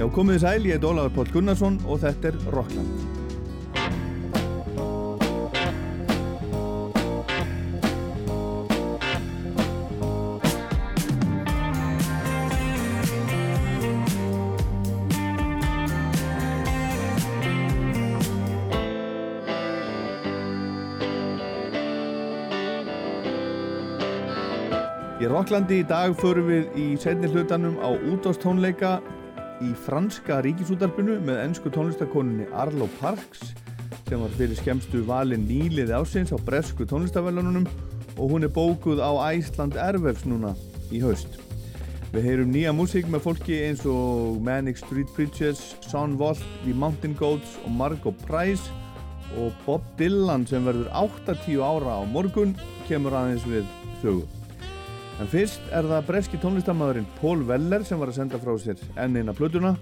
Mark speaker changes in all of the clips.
Speaker 1: Já, komið sæl, ég heit Ólaður Pál Gunnarsson og þetta er Rockland. Í Rocklandi í dag förum við í setni hlutanum á útástónleika í franska ríkisútarpinu með ennsku tónlistakoninni Arlo Parks sem var fyrir skemstu valin nýliði ásins á bresku tónlistavellunum og hún er bókuð á Æsland Ervefs núna í haust. Við heyrum nýja músík með fólki eins og Manic Street Preachers, Son Volt, The Mountain Goats og Margot Price og Bob Dylan sem verður 8-10 ára á morgun kemur aðeins við sögu. En fyrst er það breski tónlistamæðurinn Paul Weller sem var að senda frá sér enn eina plötuna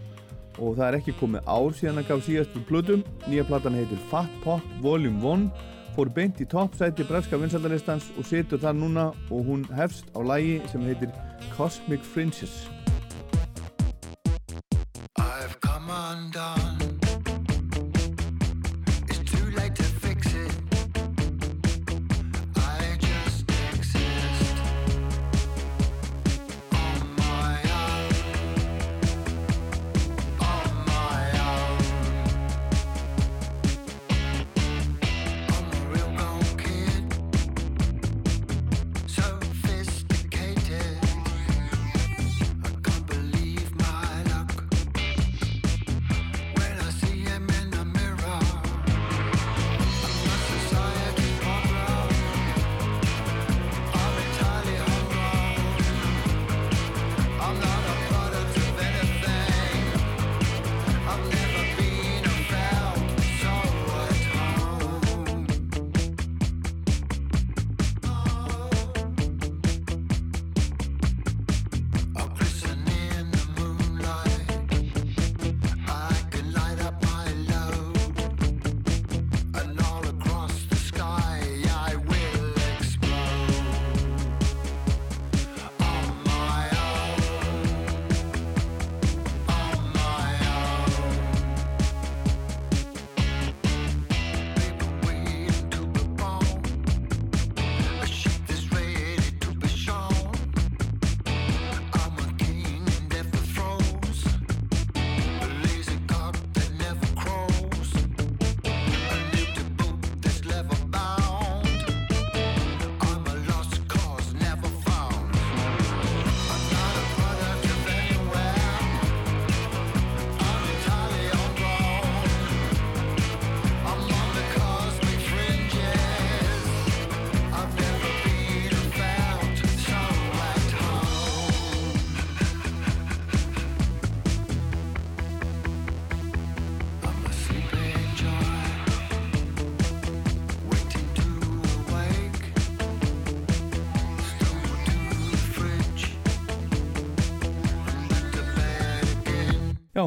Speaker 1: og það er ekki komið ár síðan að gaf síðastu plötum. Nýja platan heitir Fat Pop Volume 1, fór beint í toppsæti breska vinsaldalistans og setur það núna og hún hefst á lægi sem heitir Cosmic Fringes.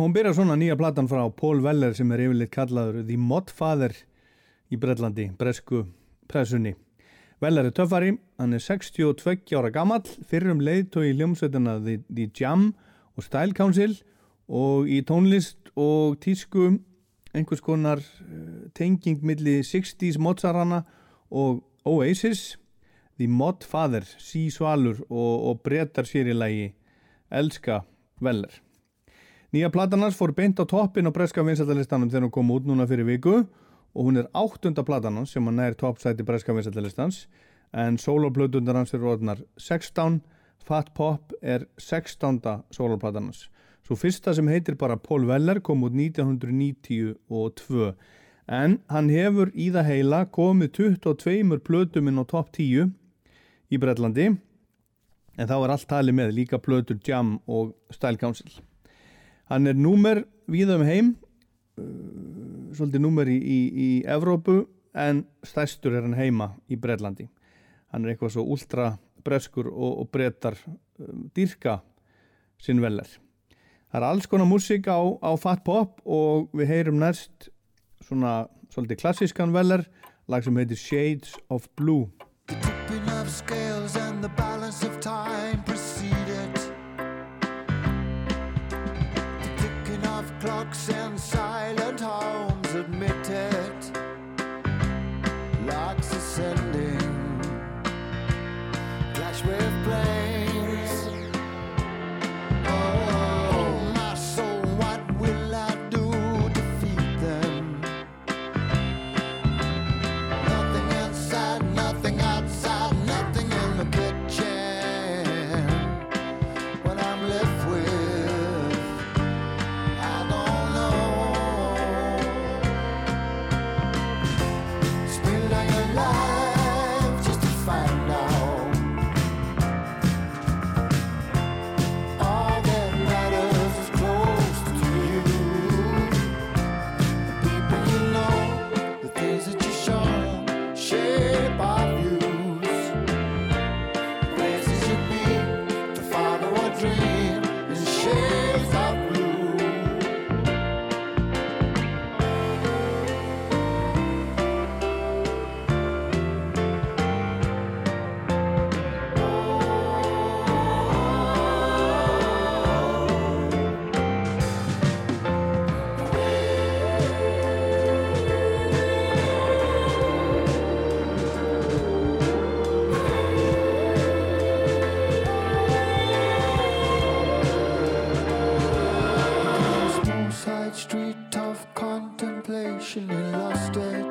Speaker 1: Hún byrjar svona nýja platan frá Paul Weller sem er yfirleitt kallaður The Modfather í Brellandi, bresku pressunni. Weller er töffari, hann er 62 ára gamall, fyrrum leiðtói í hljómsveitina The, The Jam og Style Council og í tónlist og tísku einhvers konar uh, tenging milli 60s Mozarana og Oasis, The Modfather, Sí Svalur og, og brettar sér í lagi Elska Weller. Nýja platan hans fór beint á toppin á breska vinsættalistanum þegar hún kom út núna fyrir viku og hún er áttunda platan hans sem hann er toppsæti breska vinsættalistans en soloplötundar hans eru orðnar 16, Fat Pop er 16. soloplatan hans. Svo fyrsta sem heitir bara Paul Weller kom út 1992 en hann hefur í það heila komið 22 plötum inn á topp 10 í Brellandi en þá er allt talið með líka plötur Jam og Style Council. Hann er númer víða um heim, uh, svolítið númer í, í, í Evrópu en stærstur er hann heima í Breitlandi. Hann er eitthvað svo ultra breskur og, og brettar um, dýrka sinn veler. Það er alls konar músík á, á Fat Pop og við heyrum næst svona svolítið klassískan veler, lag sem heitir Shades of Blue.
Speaker 2: Tipping of scales and the balance of time preceded. Clocks and silent you lost it.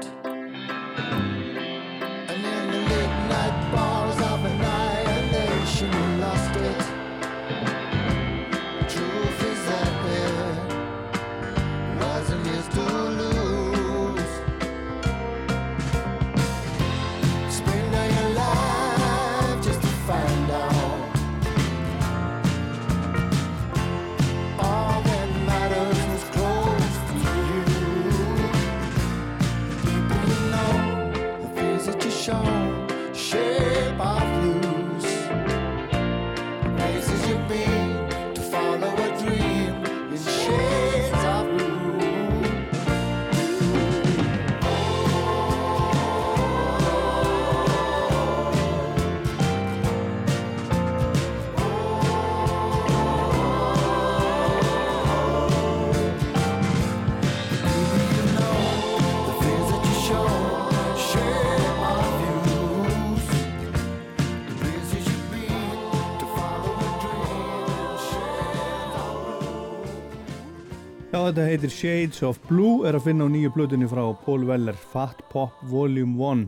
Speaker 1: Þetta heitir Shades of Blue, er að finna á nýju plötunni frá Paul Weller, Fat Pop Volume 1.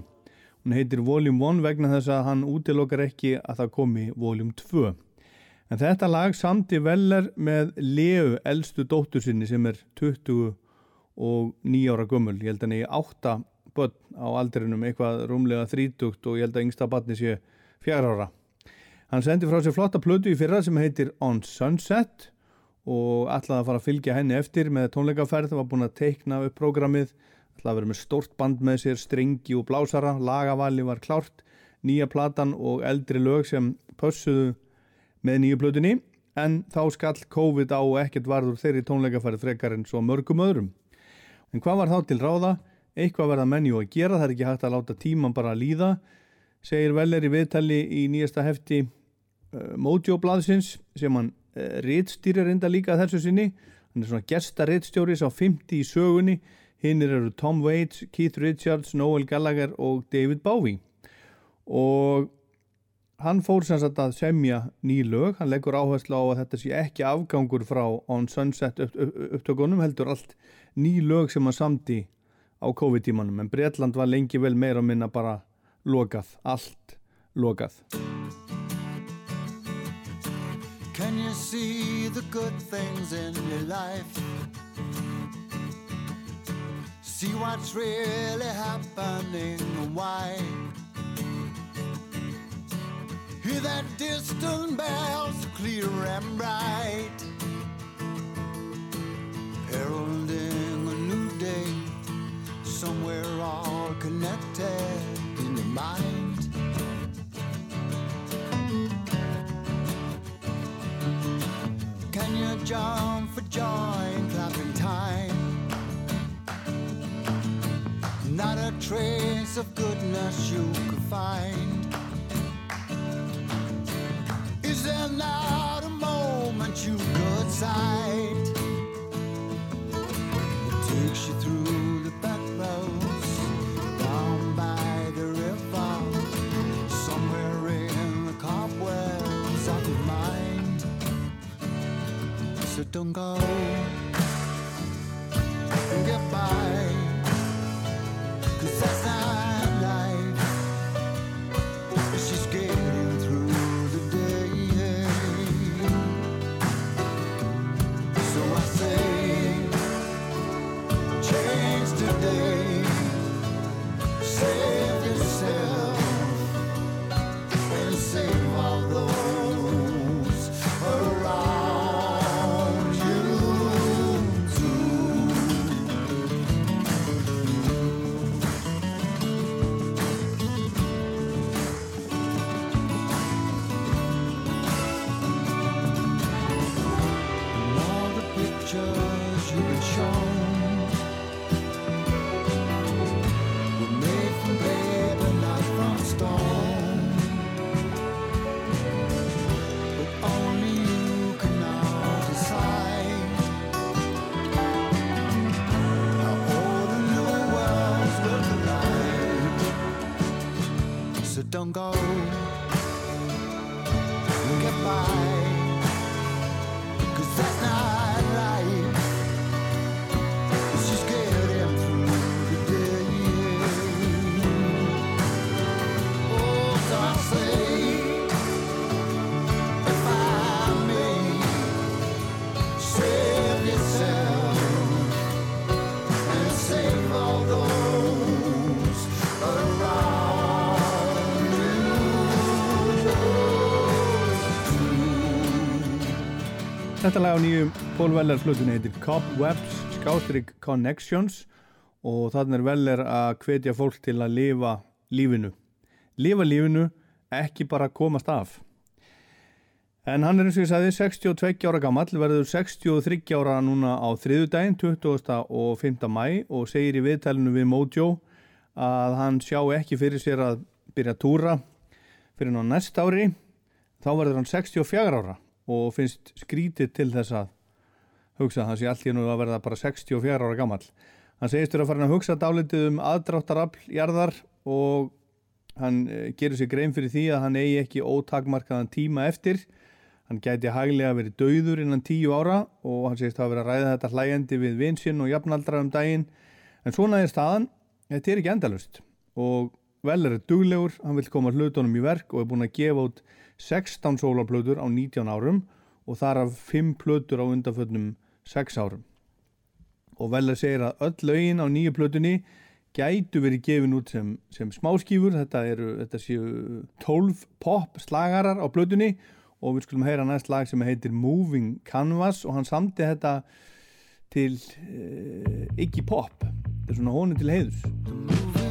Speaker 1: Hún heitir Volume 1 vegna þess að hann útilokar ekki að það komi Volume 2. En þetta lag samti Weller með Leu, eldstu dóttur sinni sem er 20 og 9 ára gömul. Ég held að hann eigi 8 börn á aldrinum, eitthvað rúmlega 30 og ég held að yngsta barni sé 4 ára. Hann sendi frá sér flotta plötu í fyrra sem heitir On Sunset og ætlaði að fara að fylgja henni eftir með tónleikaferð, var búin að teikna upp prógramið, ætlaði að vera með stórt band með sér, strengi og blásara, lagavali var klárt, nýja platan og eldri lög sem pössuðu með nýju plötunni, en þá skall COVID á og ekkert varður þeirri tónleikaferð frekar en svo mörgum öðrum. En hvað var þá til ráða? Eitthvað verða menju að gera, það er ekki hægt að láta tíman bara að líða, segir Veller í viðtali í nýjasta hefti uh, Mojo blaðsins sem hann uh, rítstýrir reynda líka þessu sinni. Hann er svona gesta rítstjóri sá 50 í sögunni. Hinnir eru Tom Waits, Keith Richards, Noel Gallagher og David Bowie. Og hann fór sem sagt að semja ný lög, hann leggur áherslu á að þetta sé ekki afgangur frá On Sunset upp, upp, upptökunum, heldur allt ný lög sem hann samti á COVID-tímanum, en Bretland var lengi vel meira minna bara lokað, allt lokað
Speaker 2: Can you see the good things in your life? See what's really happening and why? Hear that distant bells clear and bright, heralding a new day, somewhere all connected in your mind. you jump for joy and clapping time. Not a trace of goodness you could find. Is there not a moment you could sight? It takes you through. Don't go don't go
Speaker 1: Þetta lag á nýju Paul Weller flutunni heitir Cobwebs Skástrík Connections og þannig er Weller að hvetja fólk til að lifa lífinu. Lifa lífinu, ekki bara komast af. En hann er eins og ég sagði 62 ára gammal, verður 63 ára núna á þriðudaginn 20. og 5. mæ og segir í viðtælinu við Mojo að hann sjá ekki fyrir sér að byrja túra fyrir ná næst ári, þá verður hann 64 ára og finnst skrítið til þess að hugsa það sé allt í nú að verða bara 64 ára gammal. Hann segist þurfa að fara að hugsa dálítið um aðdráttarafl jarðar og hann eh, gerir sér grein fyrir því að hann eigi ekki ótakmarkaðan tíma eftir. Hann gæti haglega verið dauður innan tíu ára og hann segist hafa verið að ræða þetta hlægjandi við vinsinn og jafnaldra um daginn. En svona er staðan, þetta er ekki endalust og Veller er duglegur, hann vil koma hlutunum í verk og er búin að gefa út 16 sólarplötur á 19 árum og þar af 5 plötur á undanföllnum 6 árum. Og Veller segir að öll lögin á nýju plötunni gætu verið gefin út sem, sem smáskífur, þetta, eru, þetta séu 12 pop slagarar á plötunni og við skulum heyra næst lag sem heitir Moving Canvas og hann samti þetta til uh, Iggy Pop, þetta er svona honum til heiðus.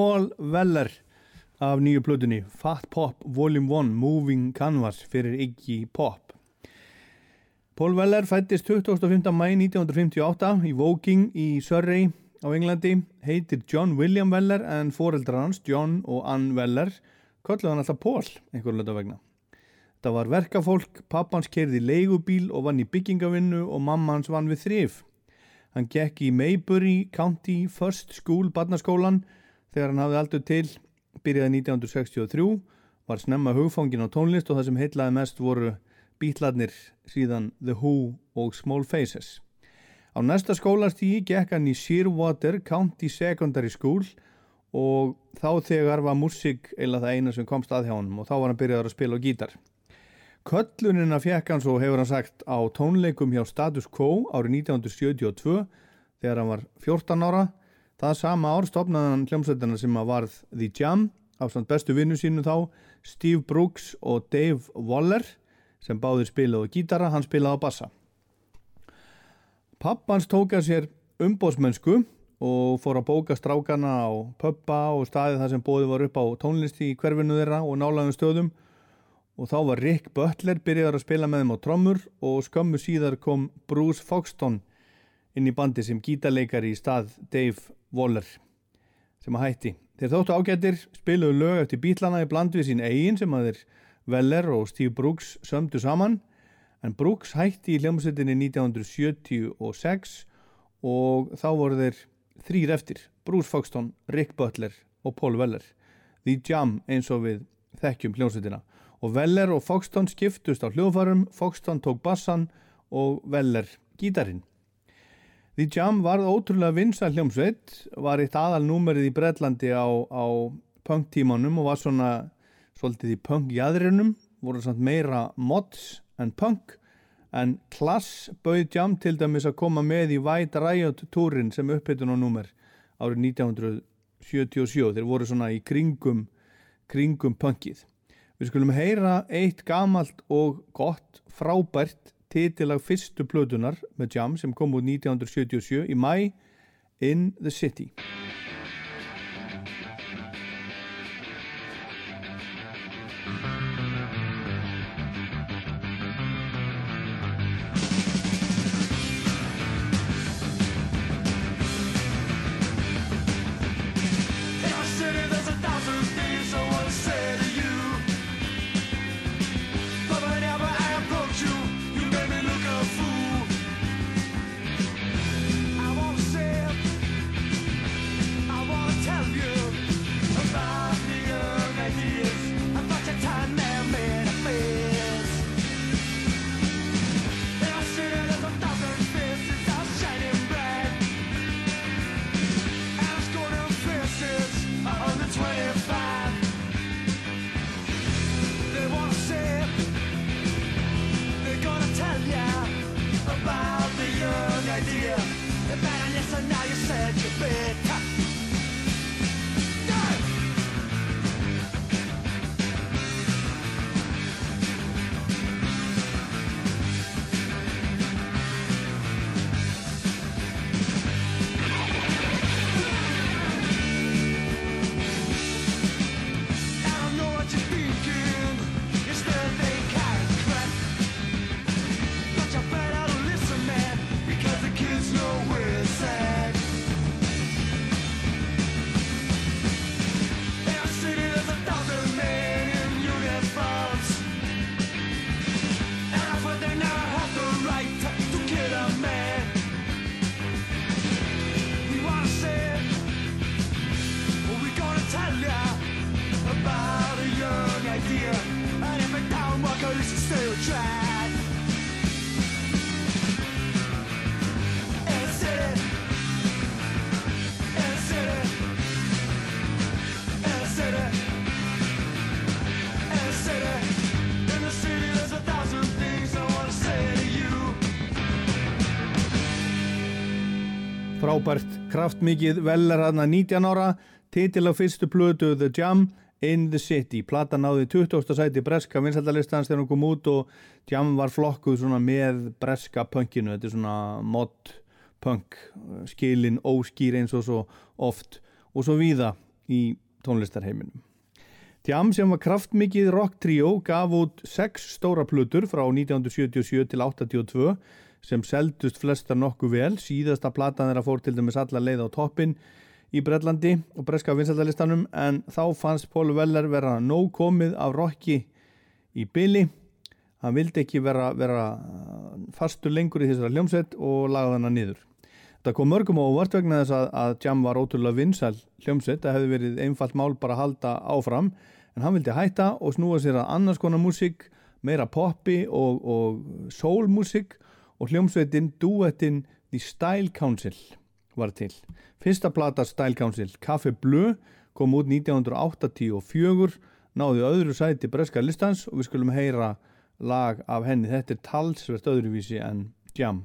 Speaker 1: Paul Weller af nýju plötunni Fat Pop Volume 1 Moving Canvas fyrir Iggy Pop. Paul Weller fættist 25. mæ 1958 í Woking í Surrey á Englandi, heitir John William Weller en foreldrar hans, John og Ann Weller, kolluði hann alltaf Paul einhverju lötu vegna. Það var verkafólk, pappans kerði leigubíl og vann í byggingavinnu og mamma hans vann við þrif. Hann gekk í Maybury County First School barnaskólan þegar hann hafði aldur til, byrjaði 1963, var snemma hugfangin á tónlist og það sem heitlaði mest voru bítlarnir síðan The Who og Small Faces. Á næsta skólastígi gekk hann í Shearwater County Secondary School og þá þegar var músík eila það eina sem komst að hjá hann og þá var hann byrjaður að spila á gítar. Köllunina fekk hann svo hefur hann sagt á tónleikum hjá Status Quo árið 1972 þegar hann var 14 ára. Það sama ár stopnaði hann hljómsveitina sem að varð The Jam af samt bestu vinnu sínu þá Steve Brooks og Dave Waller sem báðir spilaði gítara, hann spilaði á bassa. Pappans tók að sér umbóðsmennsku og fór að bóka strákana á pöppa og staði það sem bóði var upp á tónlisti í hverfinu þeirra og nálaðum stöðum og þá var Rick Butler byrjaður að spila með þeim á trommur og skömmu síðar kom Bruce Foxton inn í bandi sem gítarleikari í stað Dave Waller sem að hætti. Þeir þóttu ágættir spiluðu lög eftir bítlana í bland við sín eigin sem að þeir Weller og Steve Brooks sömdu saman. En Brooks hætti í hljómsveitinni 1976 og þá voru þeir þrýr eftir Bruce Foxton, Rick Butler og Paul Weller. The Jam eins og við þekkjum hljómsveitina. Og Weller og Foxton skiptust á hljóðfarum Foxton tók bassan og Weller gítarinn The Jam varð ótrúlega vinsa hljómsveit var eitt aðal númerið í Breitlandi á, á punktímanum og var svona svolítið í punkjæðrinum voru samt meira mods en punk en Klass bauð Jam til dæmis að koma með í White Riot túrin sem upphittun og númer árið 1977 þeir voru svona í kringum kringum punkið. Við skulum heyra eitt gamalt og gott frábært titilag fyrstu plötunar með Jam sem kom út 1977 í mæ In the City kraftmikið Weller hann að 19 ára titil á fyrstu plötu The Jam in the City plata náði 20. sæti breska vinsaldalistans þegar hún kom út og Jam var flokkuð með breska punkinu, þetta er svona mod punk, skilin óskýr eins og svo oft og svo víða í tónlistarheiminum. Jam sem var kraftmikið rock trio gaf út sex stóra plötur frá 1977 til 82 sem seldust flestar nokkuð vel. Síðasta platan þeirra fór til dæmis alla leið á toppin í Brellandi og breska vinsaldalistanum en þá fannst Paul Weller vera nóg komið af rocki í byli. Hann vildi ekki vera, vera fastur lengur í þessara hljómsveit og lagaði hana niður. Það kom mörgum á óvart vegna þess að, að Jam var ótrúlega vinsal hljómsveit. Það hefði verið einfalt mál bara að halda áfram en hann vildi hætta og snúa sér að annars konar músík, meira poppi og, og soulmúsík og hljómsveitin duettinn The Style Council var til. Fyrsta plata Style Council, Café Bleu, kom út 1984, náði öðru sæti breska listans og við skulum heyra lag af henni. Þetta er talsvert öðruvísi en Jam.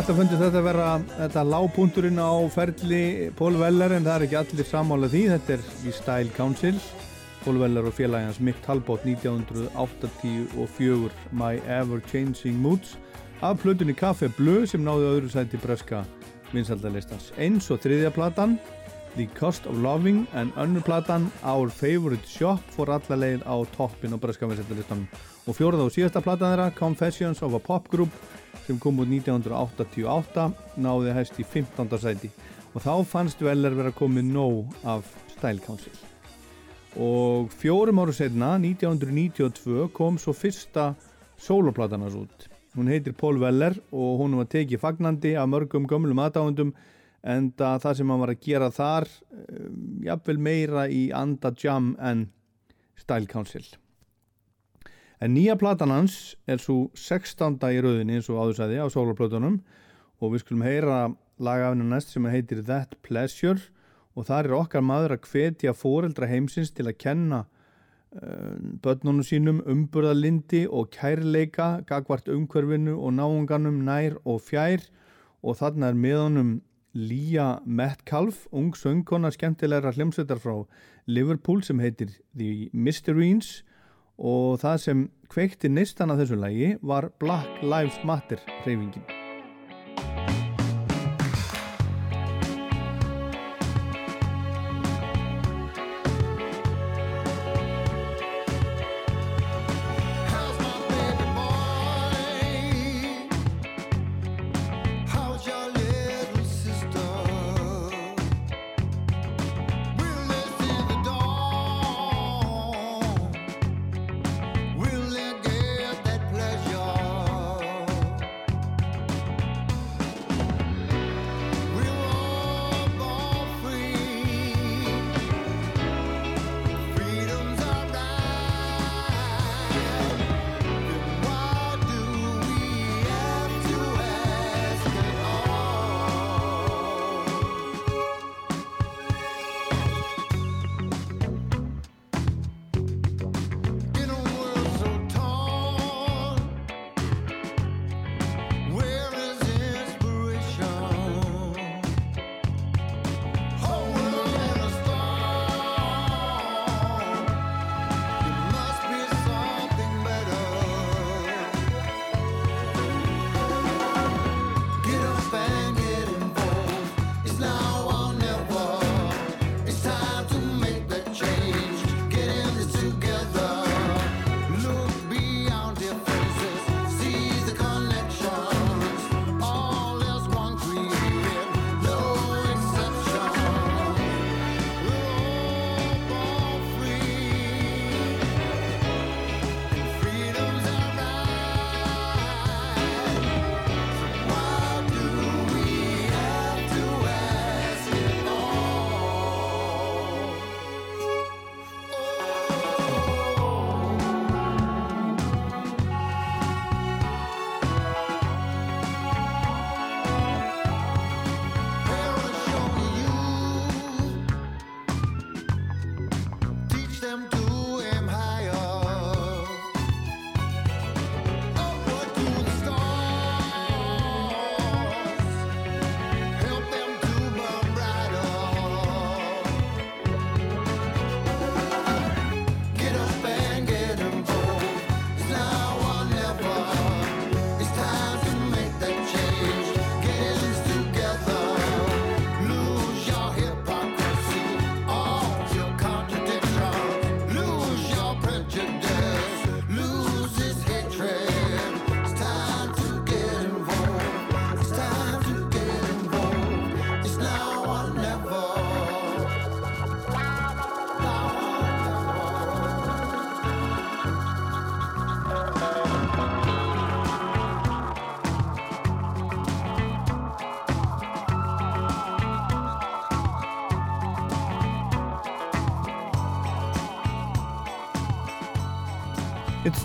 Speaker 1: Alltaf fundið þetta að vera þetta lágpunturinn á ferli Paul Weller en það er ekki allir sammála því. Þetta er í Style Council Paul Weller og félagans Mick Talbot 1984 My Ever Changing Moods. Af plötunni Café Bleu sem náði öðru sæti breska vinsaldalistans eins og þriðja platan The Cost of Loving en önnur platan Our Favorite Shop fór alla leið á toppin á breska vinsaldalistanum og fjórða og síðasta platan þeirra Confessions of a Pop Group sem kom út 1988 náði hæst í 15. sæti. Og þá fannst Weller vera komið nóg af Style Council. Og fjórum áru setna 1992 kom svo fyrsta soloplatan hans út. Hún heitir Paul Weller og hún var tekið fagnandi af mörgum gömlum aðdáðundum en það sem hann var að gera þar um, jafnvel meira í anda jam en Style Council. En nýja platan hans er svo 16. í rauðinni eins og áðursæði á soloplötunum og við skulum heyra lagafinu næst sem heitir That Pleasure. Og þar er okkar maður að hvetja foreldra heimsins til að kenna
Speaker 2: börnunum sínum umburðalindi og kærleika gagvart umhverfinu og náunganum nær og fjær. Og þarna er með honum Lía Metcalf, ung söngkona skemmtilegra hljómsveitar frá Liverpool sem heitir The Mysteries og það sem kveikti neistan að þessu lagi var Black Lives Matter hreyfingin.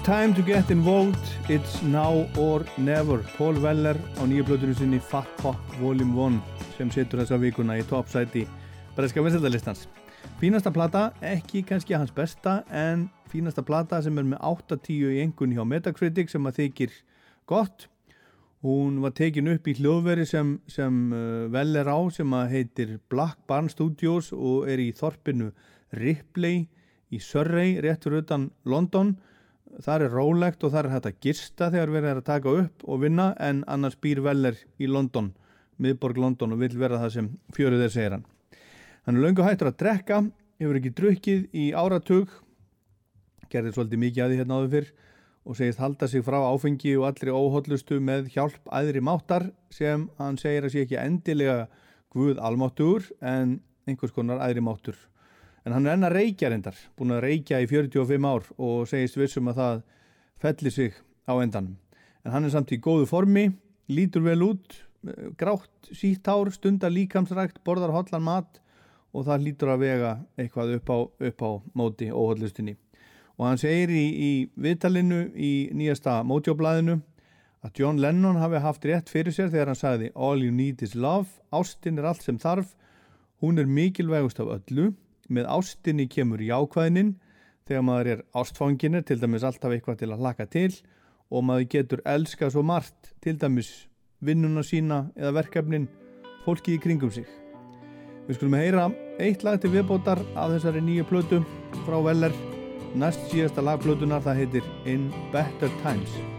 Speaker 1: Time to get involved, it's now or never.
Speaker 2: Paul Weller á nýju blöðunum sinni Fat Pop Volume 1 sem setur þessa vikuna í topsæti breska vinsældalistans. Fínasta plata, ekki kannski hans besta, en fínasta plata sem er með 8-10 í engun hjá Metacritic sem að þykir gott. Hún var tekin upp í hljóðveri sem, sem uh, vel er á sem að heitir Black Barn Studios og er í þorpinu Ripley í Surrey, rétt fyrir utan London. Þar er rólegt og þar er hægt að gista þegar verið er að taka upp og vinna en annars býr Veller í London, miðborg London og vil vera það sem fjöruð þeir segir hann. Hann er löngu hættur að drekka, hefur ekki drukkið í áratug, gerði svolítið mikið að því hérna áður fyrr og segist halda sig frá áfengi og allri óhóllustu með hjálp æðri máttar sem hann segir að sé ekki endilega Guð almáttur en einhvers konar æðri máttur. En hann er enn að reykja reyndar, búin að reykja í 45 ár og segist vissum að það felli sig á endanum. En hann er samt í góðu formi, lítur vel út, eh, grátt sítt hár, stundar líkamsrækt, borðar hotlan mat og það lítur að vega eitthvað upp á, upp á móti óhóllustinni. Og hann segir í, í viðtalinu í nýjasta mótjóblaðinu að John Lennon hafi haft rétt fyrir sér þegar hann sagði All you need is love, ástin er allt sem þarf, hún er mikilvægust af öllu, Með ástinni kemur jákvæðnin, þegar maður er ástfanginu, til dæmis alltaf eitthvað til að laka til og maður getur elska svo margt, til dæmis vinnuna sína eða verkefnin, fólki í kringum sig. Við skulum heyra eitt lag til viðbótar af þessari nýju plötu frá Veller, næst síðasta lagplötunar það heitir In Better Times.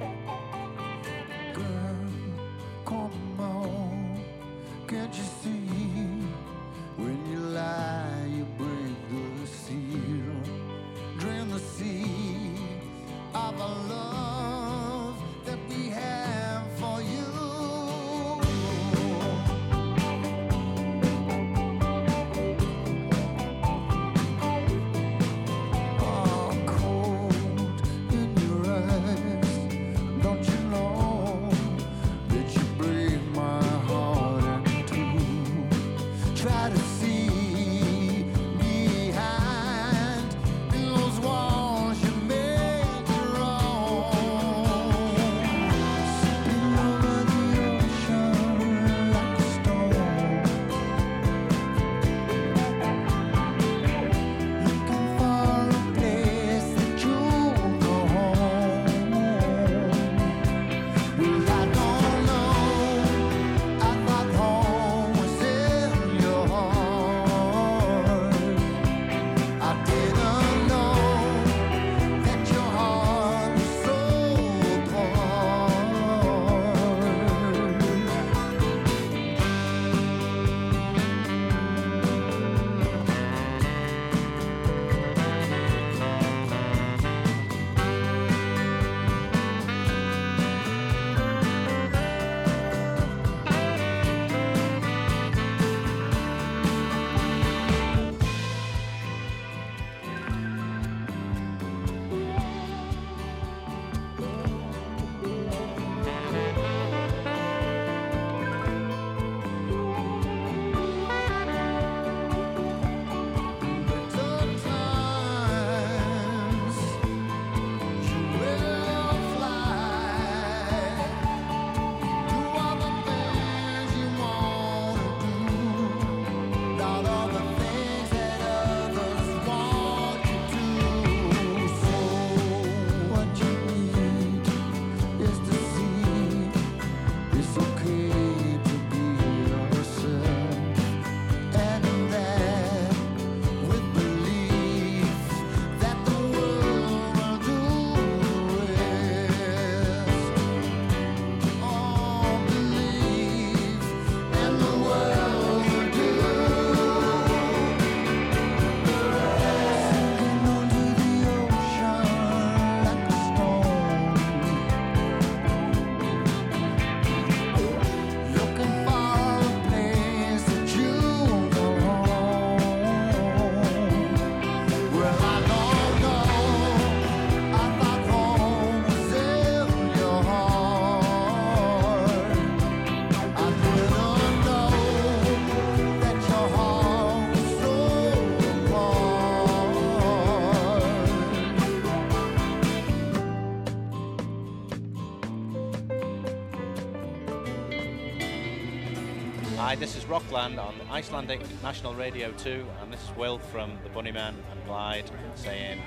Speaker 3: Rockland on Icelandic National Radio 2, and this is Will from The Bunnyman and Glide saying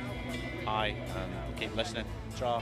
Speaker 3: hi and keep listening.
Speaker 4: Ciao.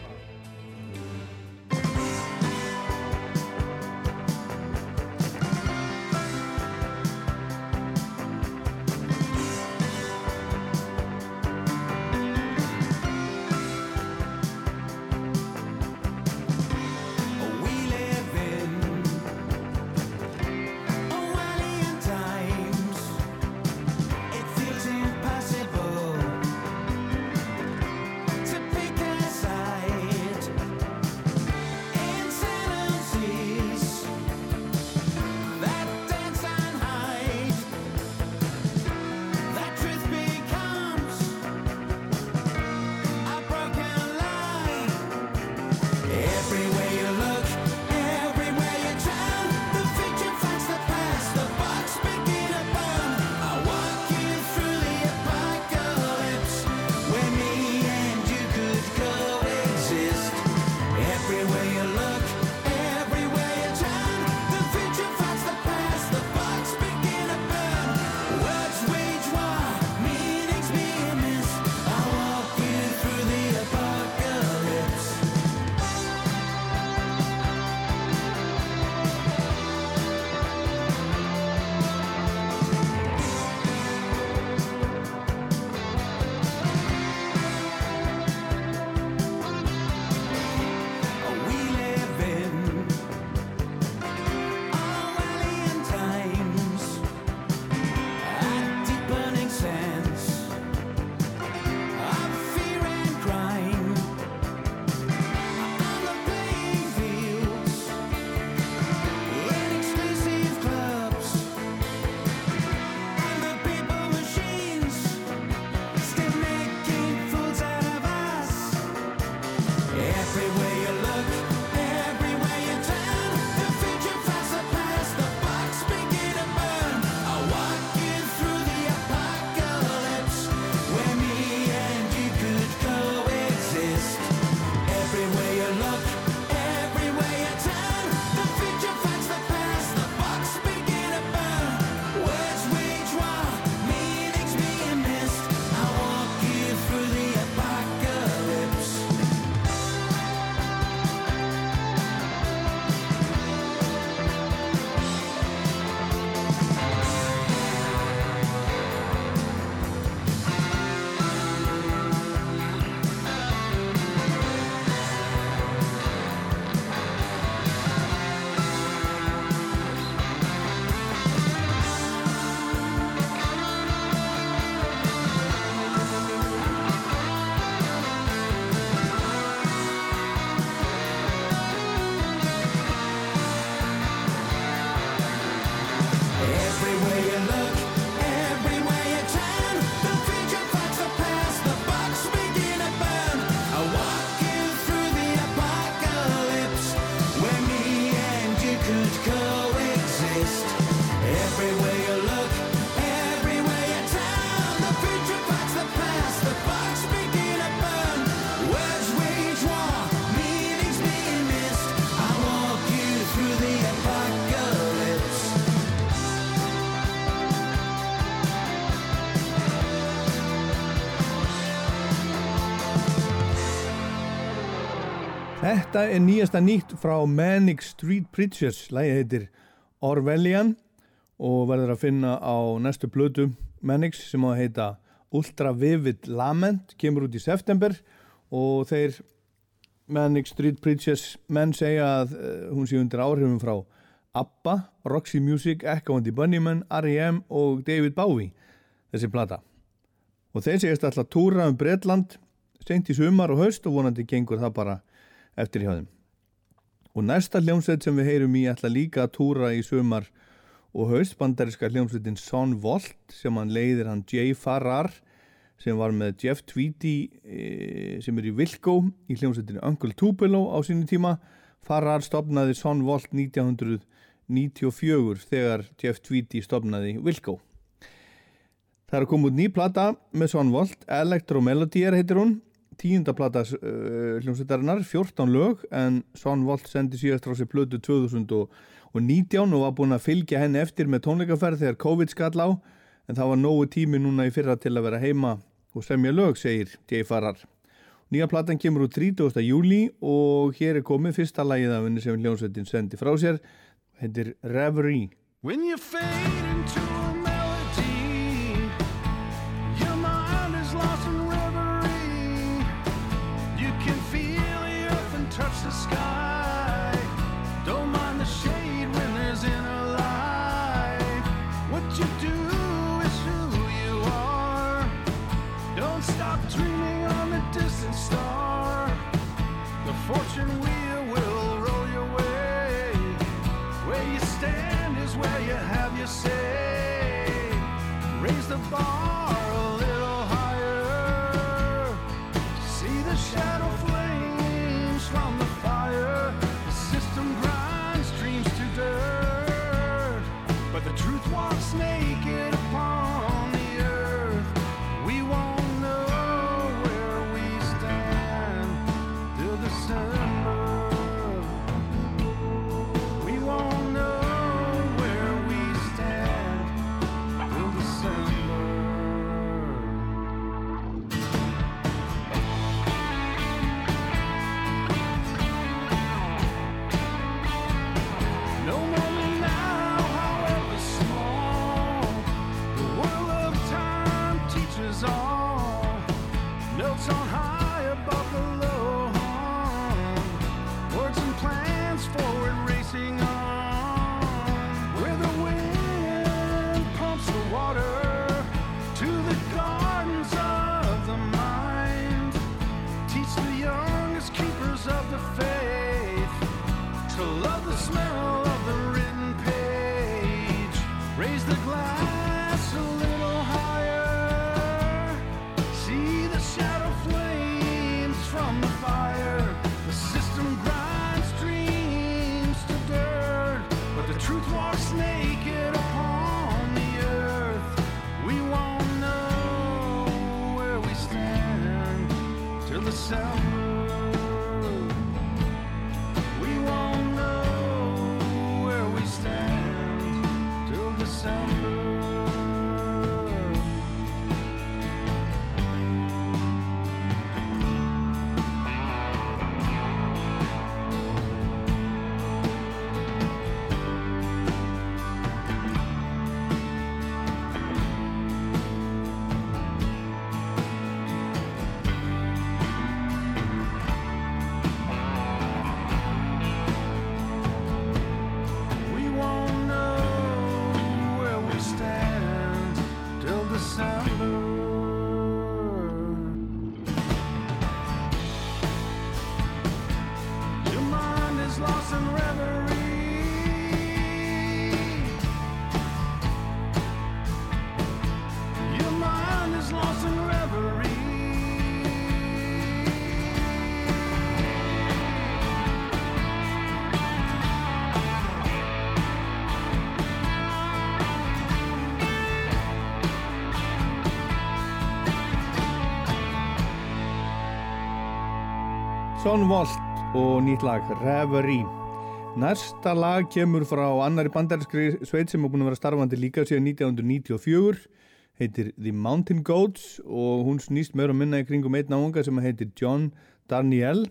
Speaker 1: Þetta er nýjasta nýtt frá Manic Street Preachers, lægi heitir Orwellian og verður að finna á næstu blödu Manics sem á að heita Ultra Vivid Lament, kemur út í september og þeir Manic Street Preachers menn segja að uh, hún sé undir áhrifum frá ABBA, Roxy Music, Echo and the Bunnymen, R.E.M. og David Bowie, þessi plata. Og þeir segist alltaf túra um Bretland seint í sumar og haust og vonandi gengur það bara eftir hjá þeim. Og næsta hljómsveit sem við heyrum í ætla líka að túra í sumar og haust bandariska hljómsveitin Son Volt sem hann leiðir hann Jay Farrar sem var með Jeff Tweedy e, sem er í Wilco í hljómsveitinu Uncle Tupelo á sínu tíma. Farrar stopnaði Son Volt 1994 þegar Jeff Tweedy stopnaði Wilco. Það er að koma út ný plata með Son Volt, Electro Melodier heitir hún tíunda plata uh, hljómsveitarinnar, 14 lög en Son Volt sendi síðast frá sér plötu 2019 og var búin að fylgja henni eftir með tónleikaferð þegar COVID skall á en það var nógu tími núna í fyrra til að vera heima og semja lög, segir J. Farrar. Nýja platan kemur úr 30. júli og hér er komið fyrsta lagið af henni sem hljómsveitin sendi frá sér, hendir Reverie.
Speaker 4: When you fade sky.
Speaker 1: Son Volt og nýtt lag Reverie. Næsta lag kemur frá annari bandarinskri sveit sem er búin að vera starfandi líka síðan 1994 heitir The Mountain Goats og hún snýst meira að minna í kringum einn ánga sem heitir John Darnielle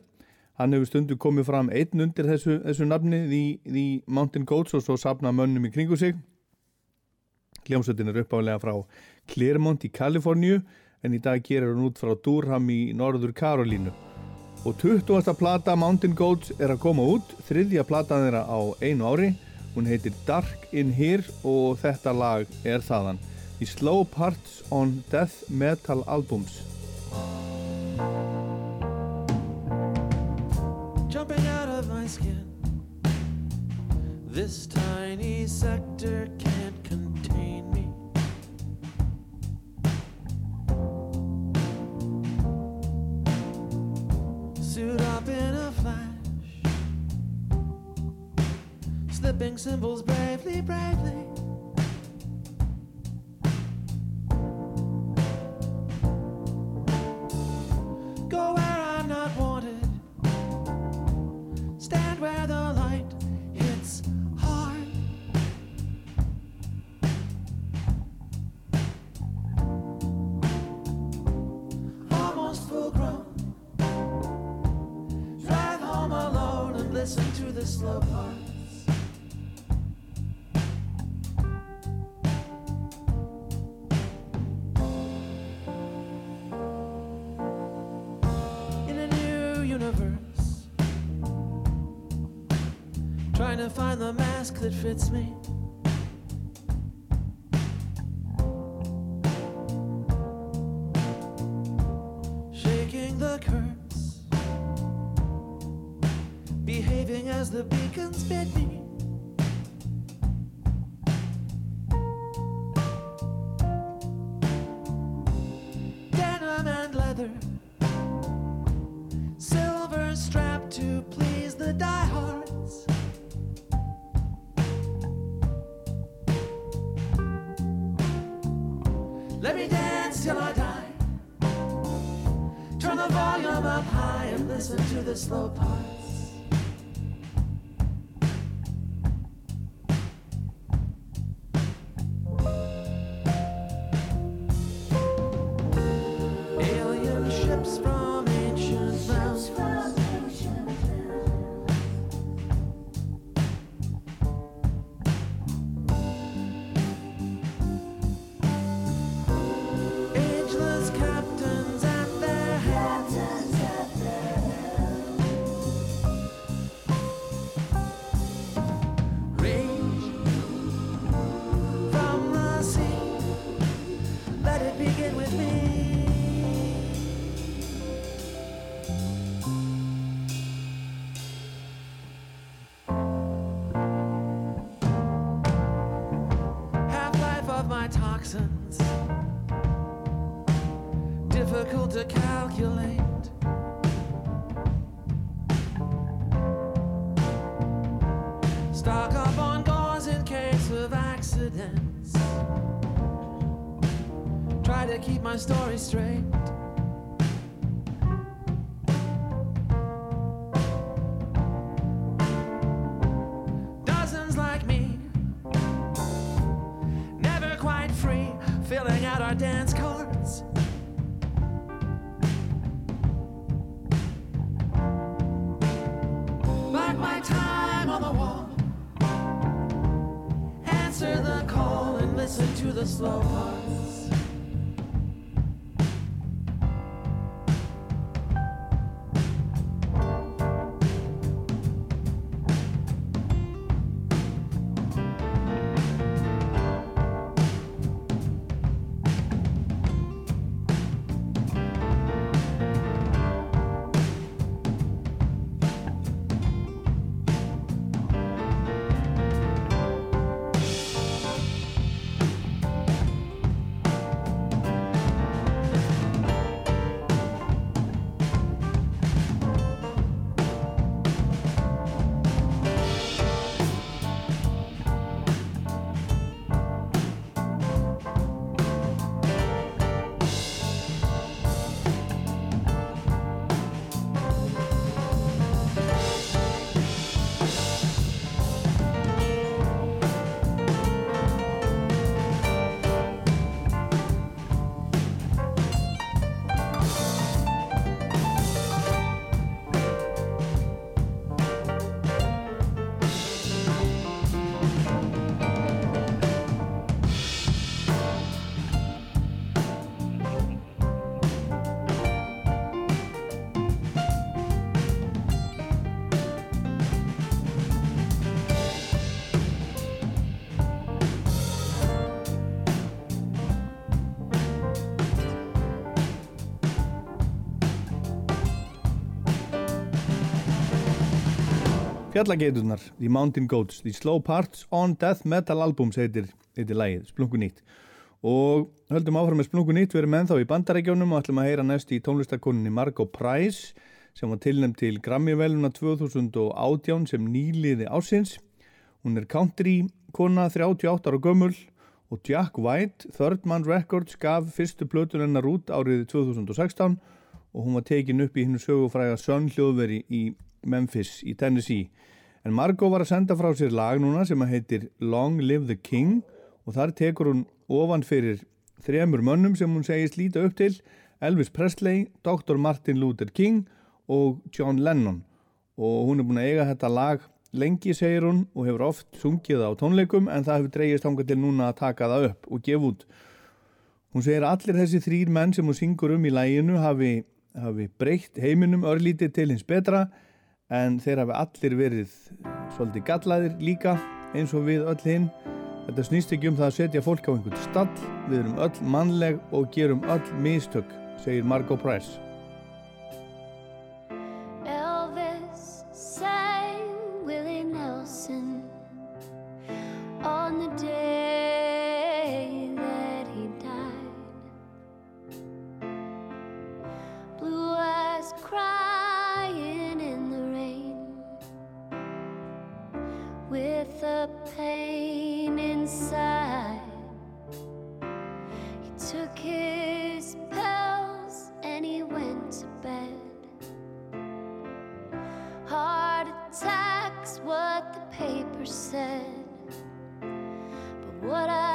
Speaker 1: hann hefur stundu komið fram einn undir þessu, þessu nafni The, The Mountain Goats og svo sapna mönnum í kringu sig. Hljómsveitin er uppálega frá Claremont í Kaliforníu en í dag gerir hún út frá Durham í Norður Karolínu og 20. plata Mountain Goats er að koma út þriðja platan þeirra á einu ári hún heitir Dark in Here og þetta lag er þaðan í Slow Parts on Death Metal Albums
Speaker 5: jumping out of my skin. This tiny sector can't contain me. Slipping symbols bravely, bravely. Go where I'm not wanted. Stand where the light hits hard. Almost full grown. Drive home alone and listen to the slow parts. Find the mask that fits me. My story straight. Dozens like me, never quite free, filling out our dance cards. Mark my time on the wall. Answer the call and listen to the slow
Speaker 1: Fjallageitunar, The Mountain Goats, The Slow Parts on Death Metal Albums heitir, heitir lægið, Splungu nýtt. Og höldum áfram með Splungu nýtt, við erum ennþá í bandarækjónum og ætlum að heyra næst í tónlistakoninni Margot Price sem var tilnæmt til Grammy-veluna 2018 sem nýliði ásins. Hún er country kona 38 ára gömul og Jack White, Third Man Records, gaf fyrstu plötun hennar út árið 2016 og hún var tekin upp í hinnu sögufræga Sun hljóðveri í Memphis í Tennessee. En Margot var að senda frá sér lag núna sem að heitir Long Live the King og þar tekur hún ofan fyrir þremur mönnum sem hún segist líta upp til Elvis Presley, Dr. Martin Luther King og John Lennon og hún er búin að eiga þetta lag lengi segir hún og hefur oft sungið á tónleikum en það hefur dreigist hanga til núna að taka það upp og gefa út. Hún segir allir þessi þrýr menn sem hún syngur um í læginu hafi, hafi breytt heiminum örlítið til hins betra en þeir hafi allir verið svolítið gallaðir líka eins og við öll hinn. Þetta snýst ekki um það að setja fólk á einhvern stall, við erum öll mannleg og gerum öll mistök, segir Margot Price.
Speaker 6: With a pain inside. He took his pills and he went to bed. Heart attacks, what the paper said. But what I'd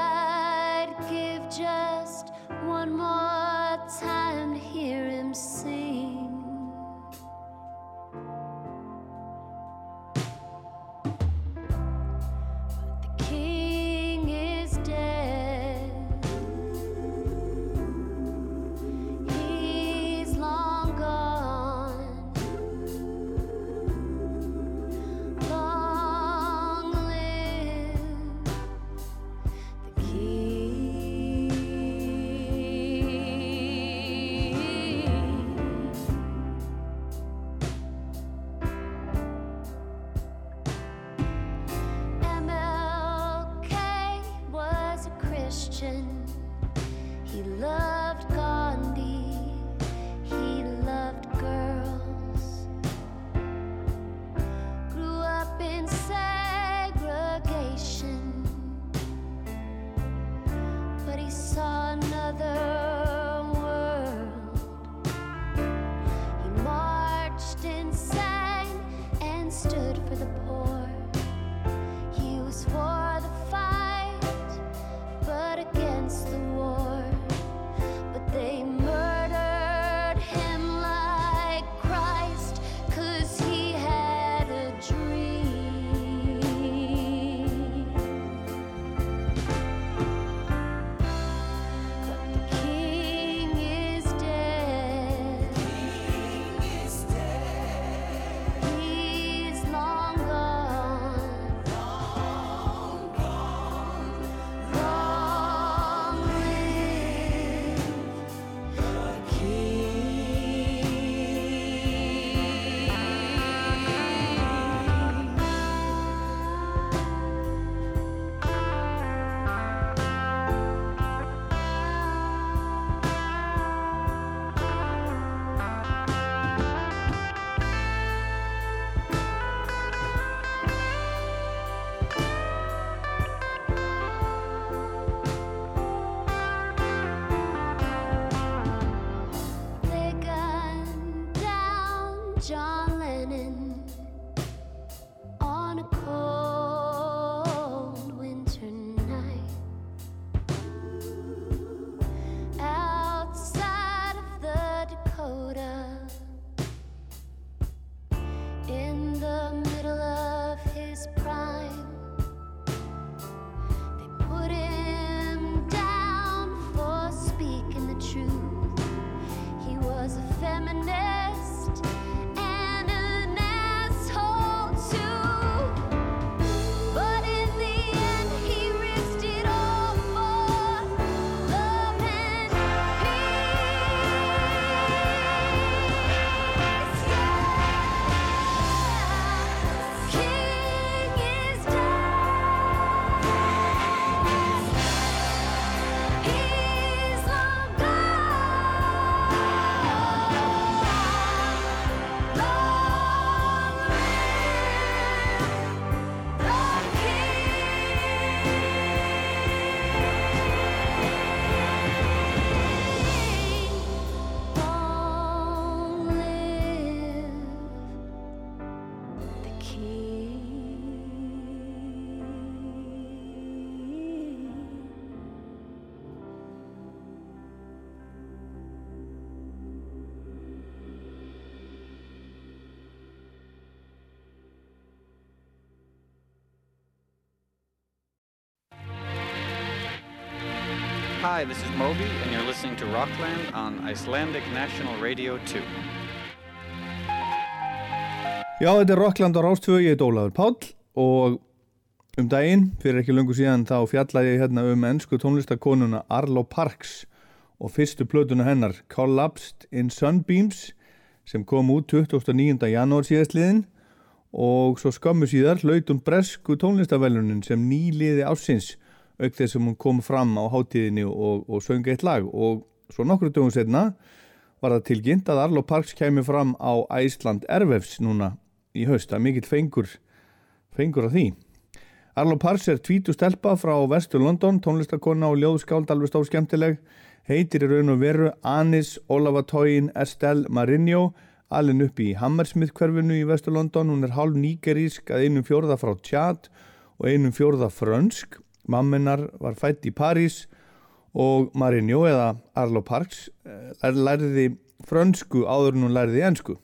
Speaker 7: Hi, this is Moby, and you're listening to Rockland on Icelandic National Radio 2.
Speaker 1: Já, þetta er Rockland á Rástvö, ég heit Ólafur Páll og um daginn, fyrir ekki lungu síðan, þá fjallaði ég hérna um ennsku tónlistakonuna Arlo Parks og fyrstu plötuna hennar Collapsed in Sunbeams sem kom út 29. janúar síðastliðin og svo skömmu síðar hlaut hún bresku tónlistavelunin sem nýliði ásins auk þess sem hún kom fram á hátíðinni og, og söng eitt lag. Og svo nokkru dögum setna var það tilkynnt að Arlo Parks kæmi fram á Æsland Ervefs núna í haust, er mikill fengur fengur af því. Arlo Parks er tvítu stelpa frá vestur London, tónlistakonna og ljóðskáld alveg stór skemmtileg. Heitir í raun og veru Anis Olavatóin Estelle Marinho alin upp í Hammersmith hverfinu í vestur London. Hún er hálf nígerísk að einum fjórða frá Tjad og einum fjórða frönsk mamminar var fætt í París og Marinho eða Arlo Parks eh, lærði frönsku áður en hún lærði ensku.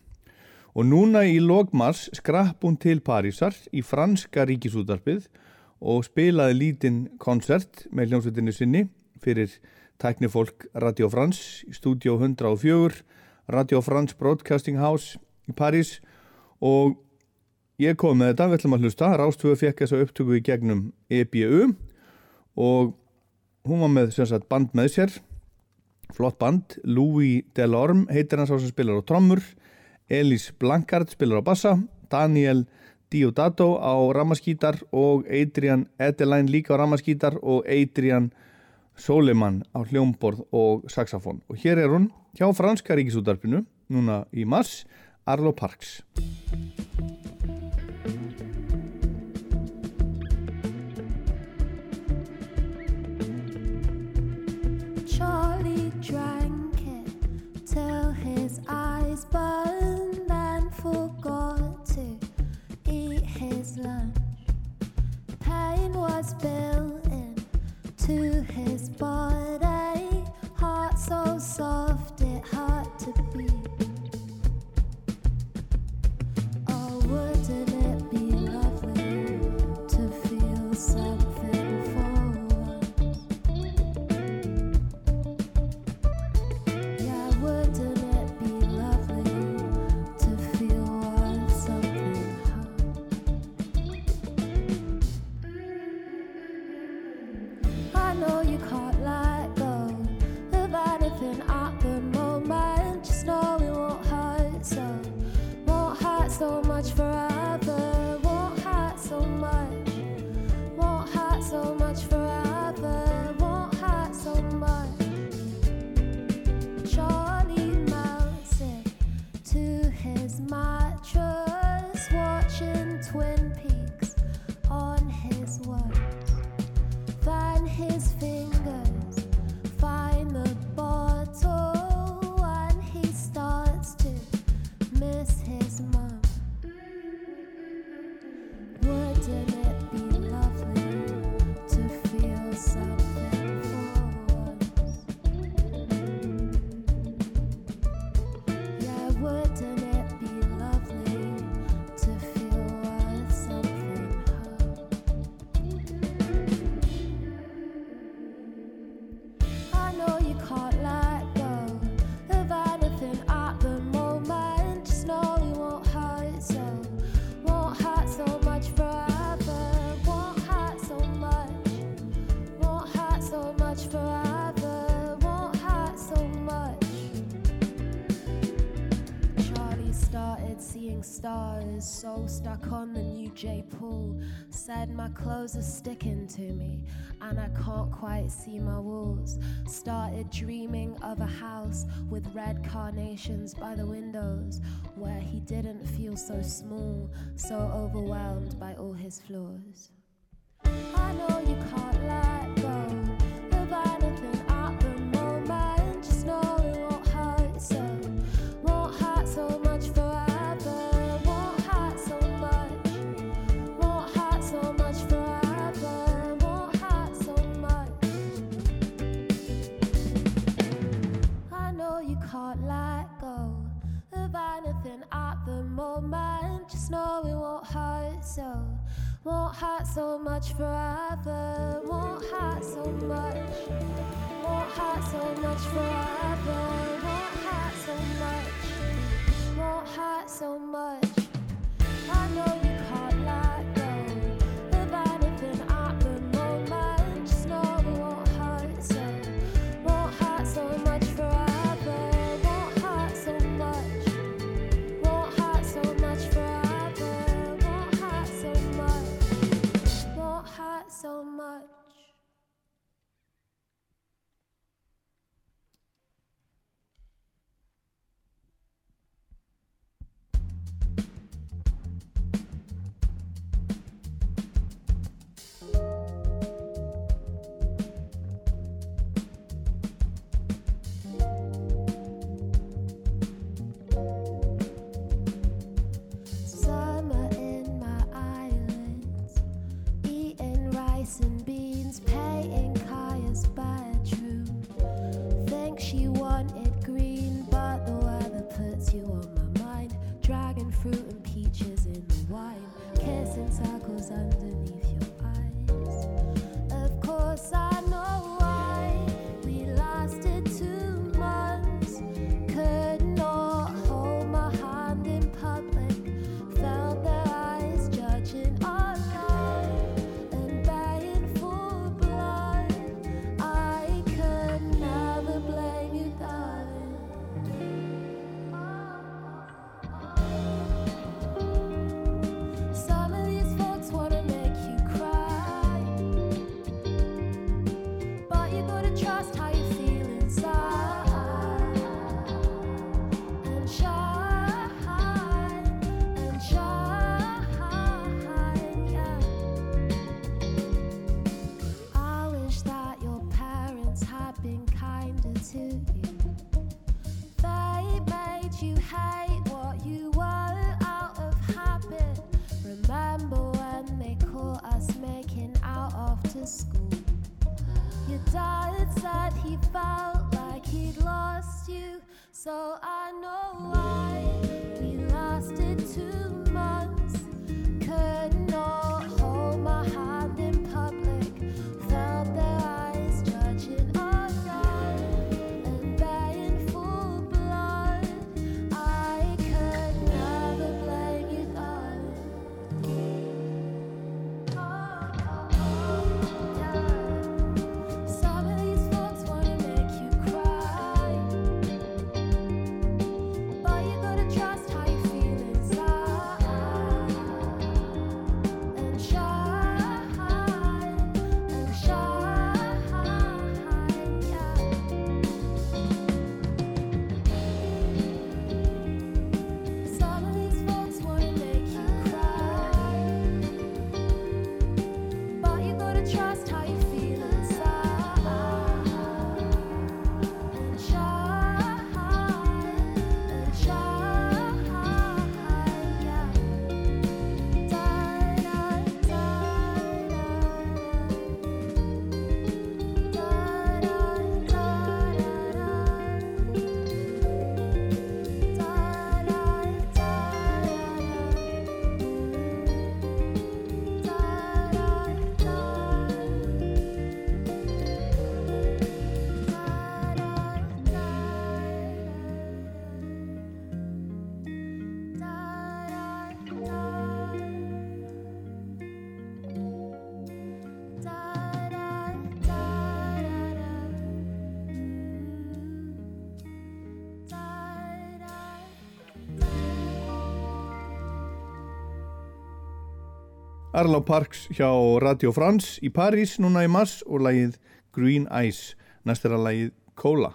Speaker 1: Og núna í logmars skrapp hún til Parísar í franska ríkisútarpið og spilaði lítinn koncert með hljómsveitinni sinni fyrir tæknifólk Radio France í stúdíó 104 Radio France Broadcasting House í París. Og ég kom með þetta, við ætlum að hlusta. Rástvöðu fekk þessa upptöku í gegnum EBU og hún var með sagt, band með sér. Flott band, Louis Delorme heitir hans á sem spilar á trommur. Elís Blankard spilar á bassa. Daniel Diodato á ramaskítar og Adrian Edeline líka á ramaskítar og Adrian Soleiman á hljómborð og saxofón. Og hér er hún hjá franska ríkisútarpinu núna í mars Arlo Parks
Speaker 8: Charlie drank it till his eyes burned and forgot to eat his lunch. Pain was built in to his body, heart so soft it had to beat. Oh, wouldn't it be stars, so stuck on the new J pool. Said my clothes are sticking to me, and I can't quite see my walls. Started dreaming of a house with red carnations by the windows, where he didn't feel so small, so overwhelmed by all his flaws. I know you can't let I'm all mine, just know it won't hurt so. Won't hurt so much forever. Won't hurt so much. Won't hurt so much forever. Won't hurt so much. Won't hurt so much. I know. fruit and peaches in the wine, kissing circles underneath your eyes. Of course, I.
Speaker 1: Arlá Parks hjá Radio France í Paris núna í mars og lægið Green Eyes, næst er að lægið Cola.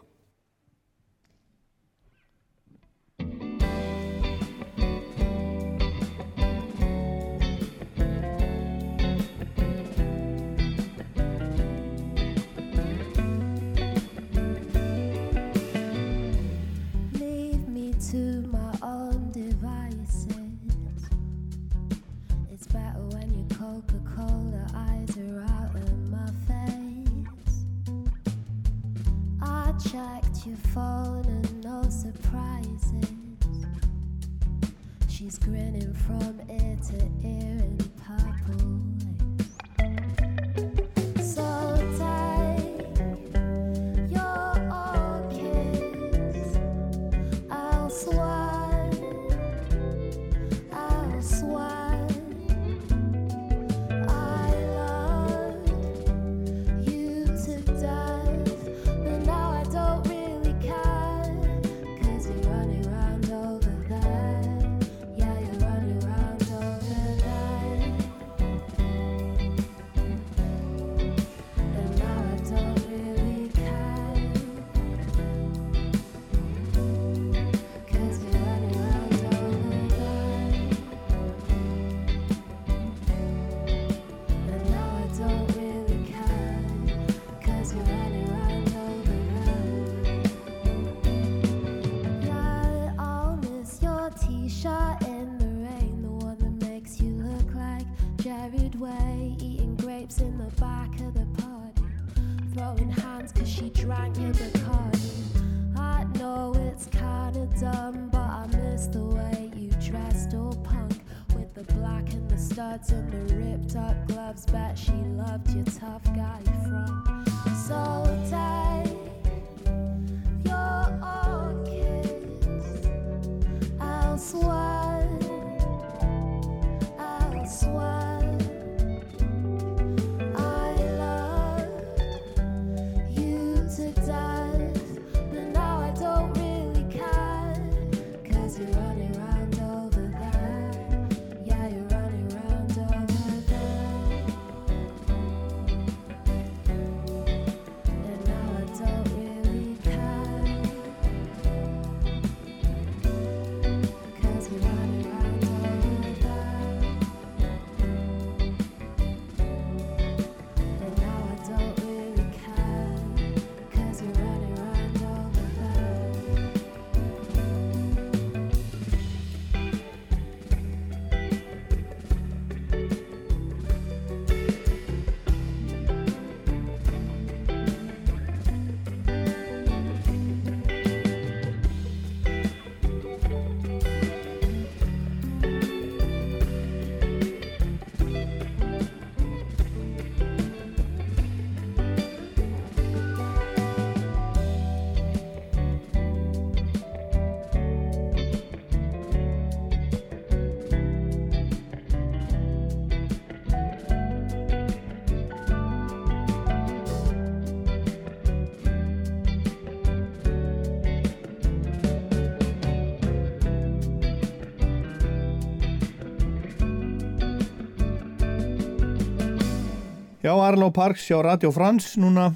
Speaker 1: Já, Arlo Parks hjá Radio France núna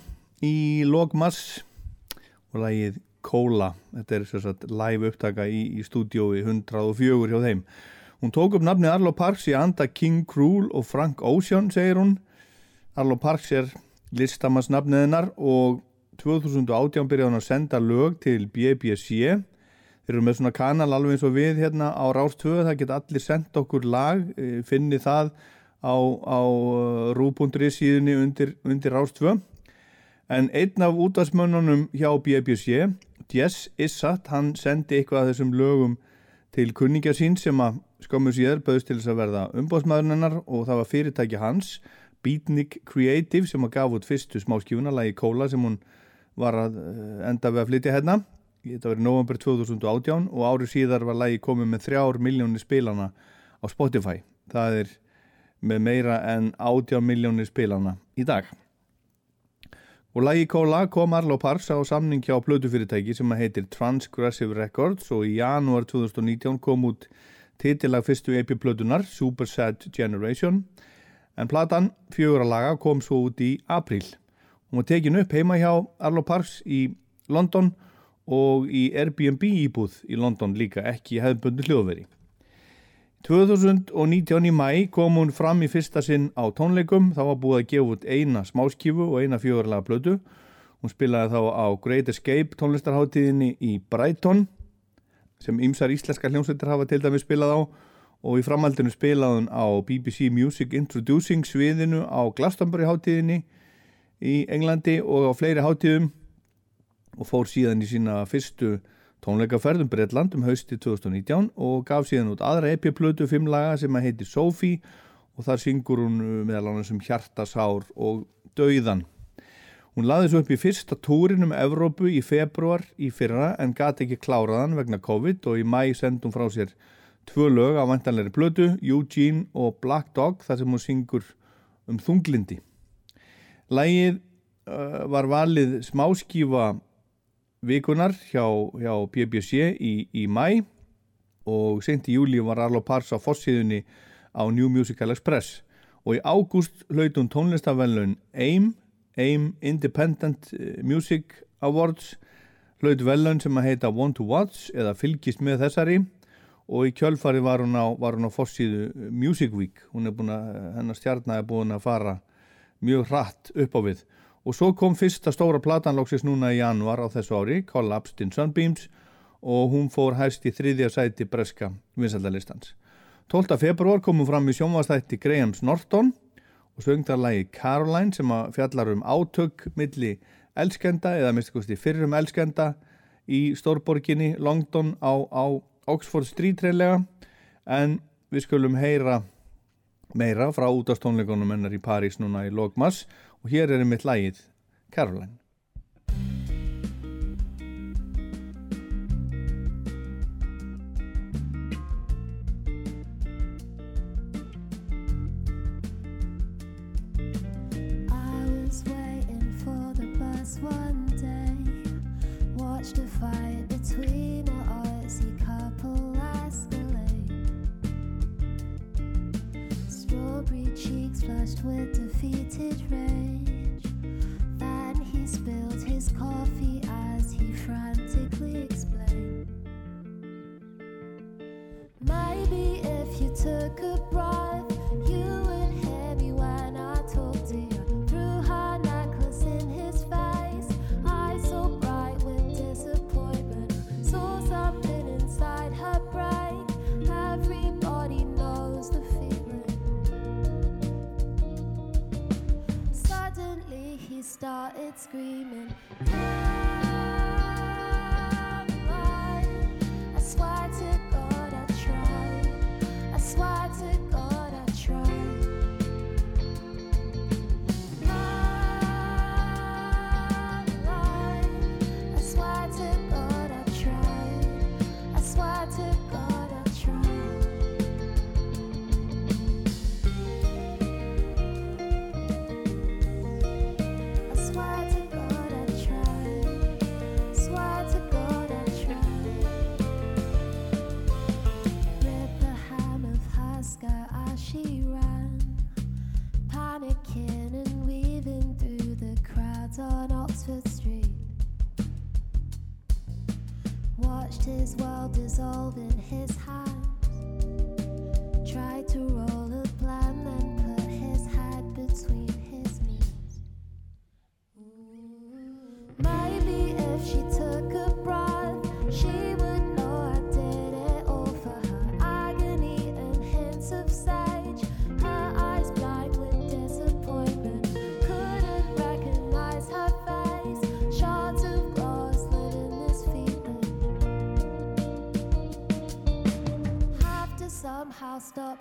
Speaker 1: í lok mars og lagið Kóla þetta er sagt live upptaka í, í stúdiói 104 hjá þeim. Hún tók upp nafnið Arlo Parks í anda King Krul og Frank Ocean segir hún. Arlo Parks er listamanns nafnið hennar og 2018 byrjaði hún að senda lög til BBC þeir eru með svona kanal alveg eins og við hérna á Rástöðu það geta allir sendt okkur lag eh, finni það á, á rú.ri síðunni undir, undir Rástvö en einn af útvarsmönnunum hjá BBC Jess Issat, hann sendi eitthvað af þessum lögum til kunningja sín sem að skömmu síðar bauðst til þess að verða umbóðsmaðurinnar og það var fyrirtæki hans Beatnik Creative sem að gaf út fyrstu smáskjúna lagi Kóla sem hún var að eh, enda við að flytja hérna. Þetta var í november 2018 og árið síðar var lagi komið með þrjár miljónir spilana á Spotify. Það er með meira en 18 miljónir spilana í dag. Og lagi Kóla kom Arlo Parks á samning hjá plötufyrirtæki sem heitir Transgressive Records og í janúar 2019 kom út titilag fyrstu EP-plötunar Super Sad Generation. En platan fjögur að laga kom svo út í april hún var tekin upp heima hjá Arlo Parks í London og í Airbnb íbúð í London líka ekki hefðbundu hljóðveri 2019 í mæ kom hún fram í fyrsta sinn á tónleikum. Þá var búið að gefa út eina smáskífu og eina fjórlega blödu hún spilaði þá á Great Escape tónlistarháttíðinni í Brighton sem ymsar íslenskar hljómsveitir hafa til dæmi spilað á. Og í framhaldinu spilaði hún á BBC Music Introducing sviðinu á Glastonbury háttíðinni í Englandi og á fleiri háttíðum og fór síðan í sína fyrstu tónleikaferðum Breitland um hausti 2019 og gaf síðan út aðra EP-plötu fimm laga sem að heiti Sophie og þar syngur hún uh, meðal annars um hjartasár og dauðan. Hún laði svo upp í fyrsta túrin um Evrópu í februar í fyrra en gati ekki kláraðan vegna COVID og í mæ sendum frá sér tvö lög af vantanleiri plötu, Eugene og Black Dog þar sem hún syngur um þunglindi. Lægið uh, var valið smáskífa vikunar hjá, hjá BBC í, í mæ og sent í júli var Arlo Pars á fossiðunni á New Musical Express. Og í ágúst hlaut hún tónlistavellun AIM, AIM Independent eh, Music Awards hlaut velun sem að heita Want to Watch eða fylgist með þessari. Og í kjölfari var hún á, á fossiðu Music Week. Hennar stjarnar er búin að fara mjög hratt upp á við Og svo kom fyrsta stóra platanlóksis núna í januar á þessu ári, Collapsed in Sunbeams og hún fór hæst í þriðja sæti breska vinsaldalistans. 12. februar komum fram í sjónvastætti Grahams Norton og sögndalagi Caroline sem fjallar um átök milli elskenda eða mistikusti fyrrum elskenda í stórborginni Longdon á, á Oxford Street reyðlega en við skulum heyra meira frá útastónleikonum hennar í París núna í Logmas og hér er einmitt lægið Caroline.
Speaker 8: flushed with defeated rage. Then he spilled his coffee as he frantically explained. Maybe if you took a bribe. started screaming. stop.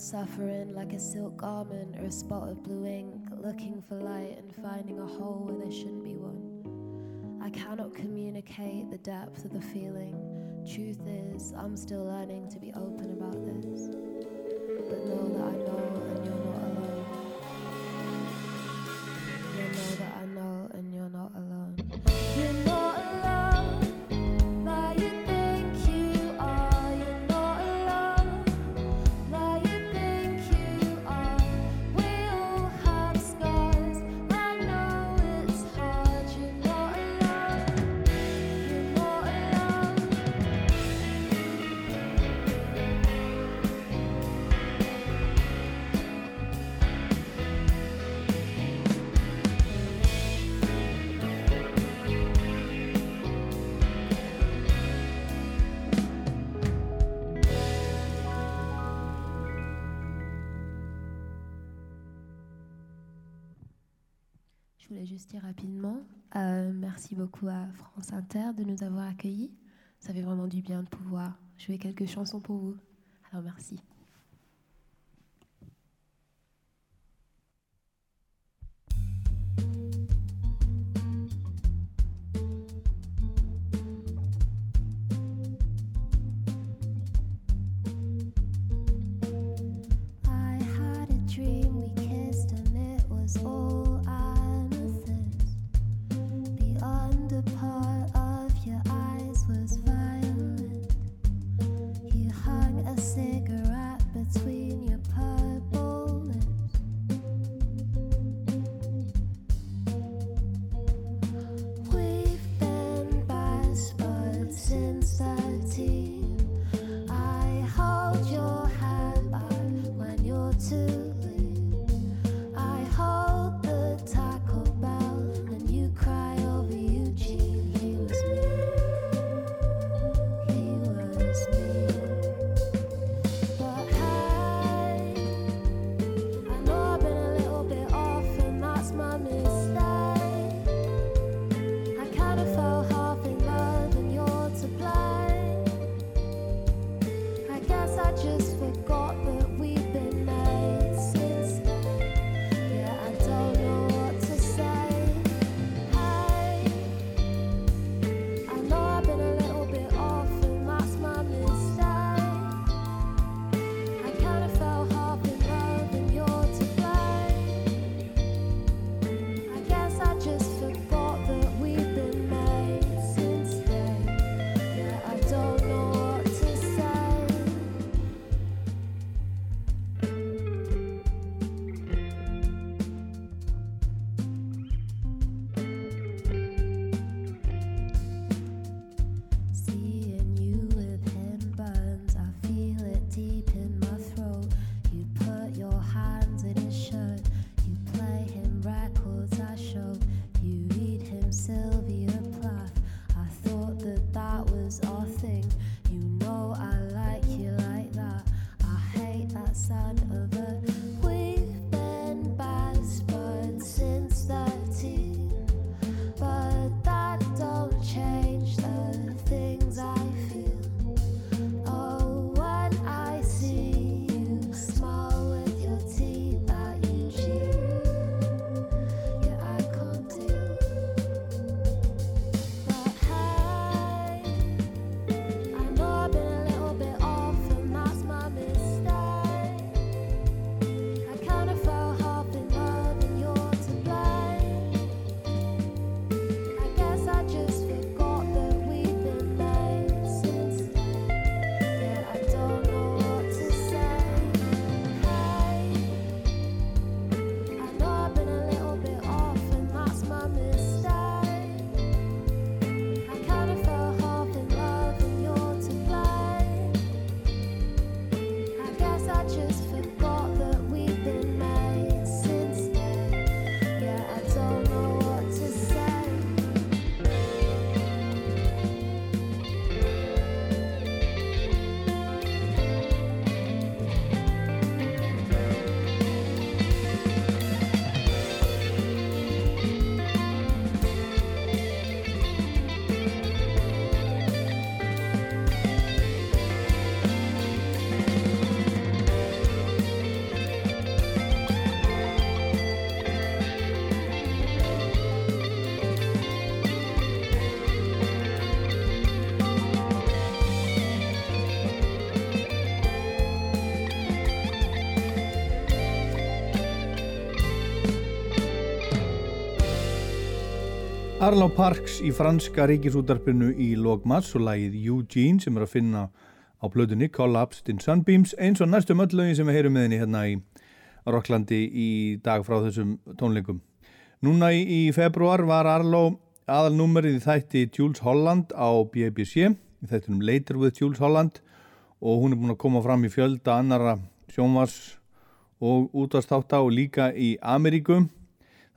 Speaker 8: suffering like a silk garment or a spot of blue ink, looking for light and finding a hole where there shouldn't be one. I cannot communicate the depth of the feeling. Truth is, I'm still learning to be open about this. But know that I know, and you're not alone. You know that I Euh, merci beaucoup à France Inter de nous avoir accueillis. Ça fait vraiment du bien de pouvoir jouer quelques chansons pour vous. Alors merci.
Speaker 1: Arlo Parks í franska ríkisútarpinu í Logmas og lagið Eugene sem er að finna á plötunni Collapsed in Sunbeams eins og næstum öll lögin sem við heyrum með henni hérna í Rocklandi í dag frá þessum tónleikum. Núna í, februar var Arlo aðalnúmerið í þætti Jules Holland á BBC í þættunum Later with Jules Holland og hún er búin að koma fram í fjölda annara sjónvars og útastáta og líka í Ameríku.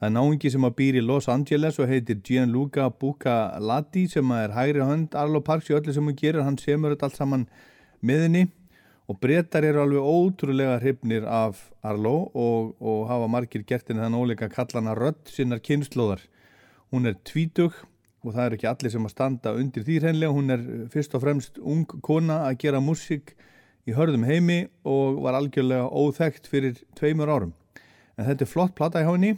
Speaker 1: Það er náingi sem að býr í Los Angeles og heitir Gianluca Bucalati sem er hægri hönd Arlo Parks í öllu sem hún gerir, hann semur þetta allt saman með henni og breytar eru alveg ótrúlega hrifnir af Arlo og, og hafa margir gert henni þann óleika kallana rödd sinnar kynnslóðar. Hún er tvítug og það er ekki allir sem að standa undir því hreinlega, hún er fyrst og fremst ung kona að gera músík í hörðum heimi og var algjörlega óþekkt fyrir tveimur árum. En þetta er flott plata í háinni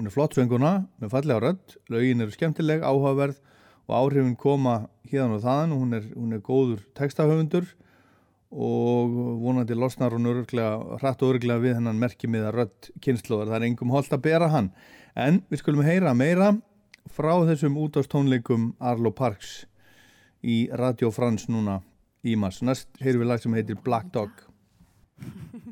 Speaker 1: Hún er flott sönguna með fallega rödd, lögin eru skemmtileg, áhugaverð og áhrifin koma hérna og þaðan og hún er, hún er góður textahöfundur og vonandi losnar hún örglega, hratt og örglega við hennan að rödd kynnslóðar, það er engum holdt að bera hann. En við skulum heyra meira frá þessum útástónleikum Arlo Parks í Radio France núna í mass. Næst heyrum við lag sem heitir Black Dog.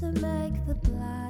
Speaker 8: To make the black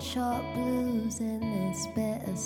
Speaker 8: short blues in this bitter.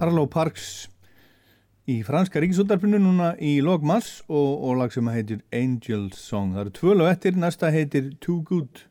Speaker 1: Arlo Parks í franska ríkisúttarpinu núna í logmars og, og lag sem heitir Angel Song. Það eru tvölu eftir, næsta heitir Too Good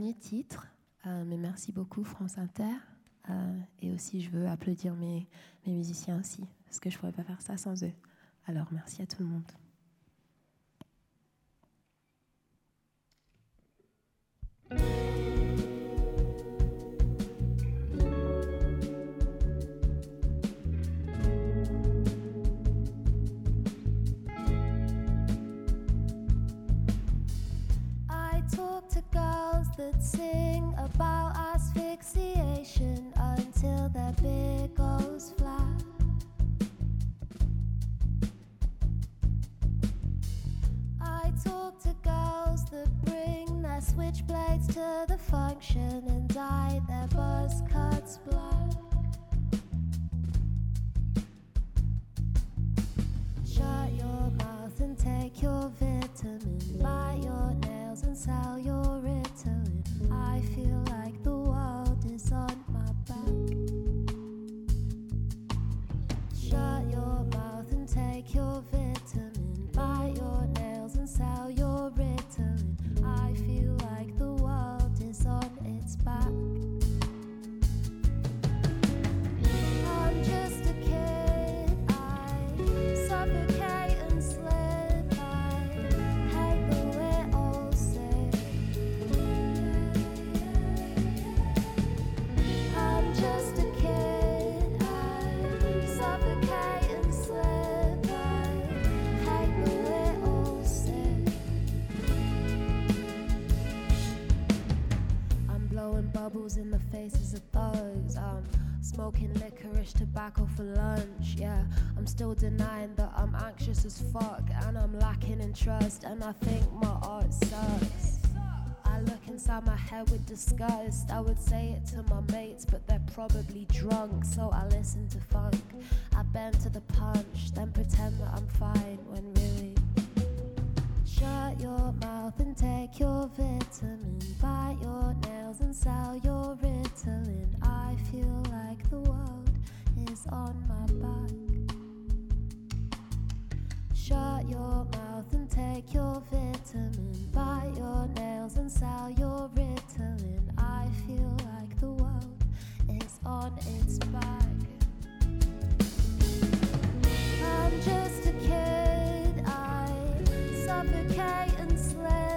Speaker 8: dernier titre. Euh, mais merci beaucoup France Inter. Euh, et aussi, je veux applaudir mes, musiciens aussi, parce que je ne pourrais pas faire ça sans eux. Alors, merci à tout le monde. Girls that sing about asphyxiation until their beard goes flat. I talk to girls that bring their switchblades to the function and dye their buzz cuts black. Shut your mouth and take your vitamin. Bite your nails and sell your Ritalin. I feel like the world is on my back. Shut your mouth and take your vitamin. Bite your nails and sell your Ritalin. I feel like the world is on its back. Bubbles in the faces of thugs. I'm smoking licorice tobacco for lunch. Yeah, I'm still denying that I'm anxious as fuck and I'm lacking in trust. And I think my art sucks. I look inside my head with disgust. I would say it to my mates, but they're probably drunk. So I listen to funk. I bend to the punch, then pretend that I'm fine when. Shut your mouth and take your vitamin. Bite your nails and sell your Ritalin. I feel like the world is on my back. Shut your mouth and take your vitamin. Bite your nails and sell your Ritalin. I feel like the world is on its back. I'm just a kid suffocate and slay.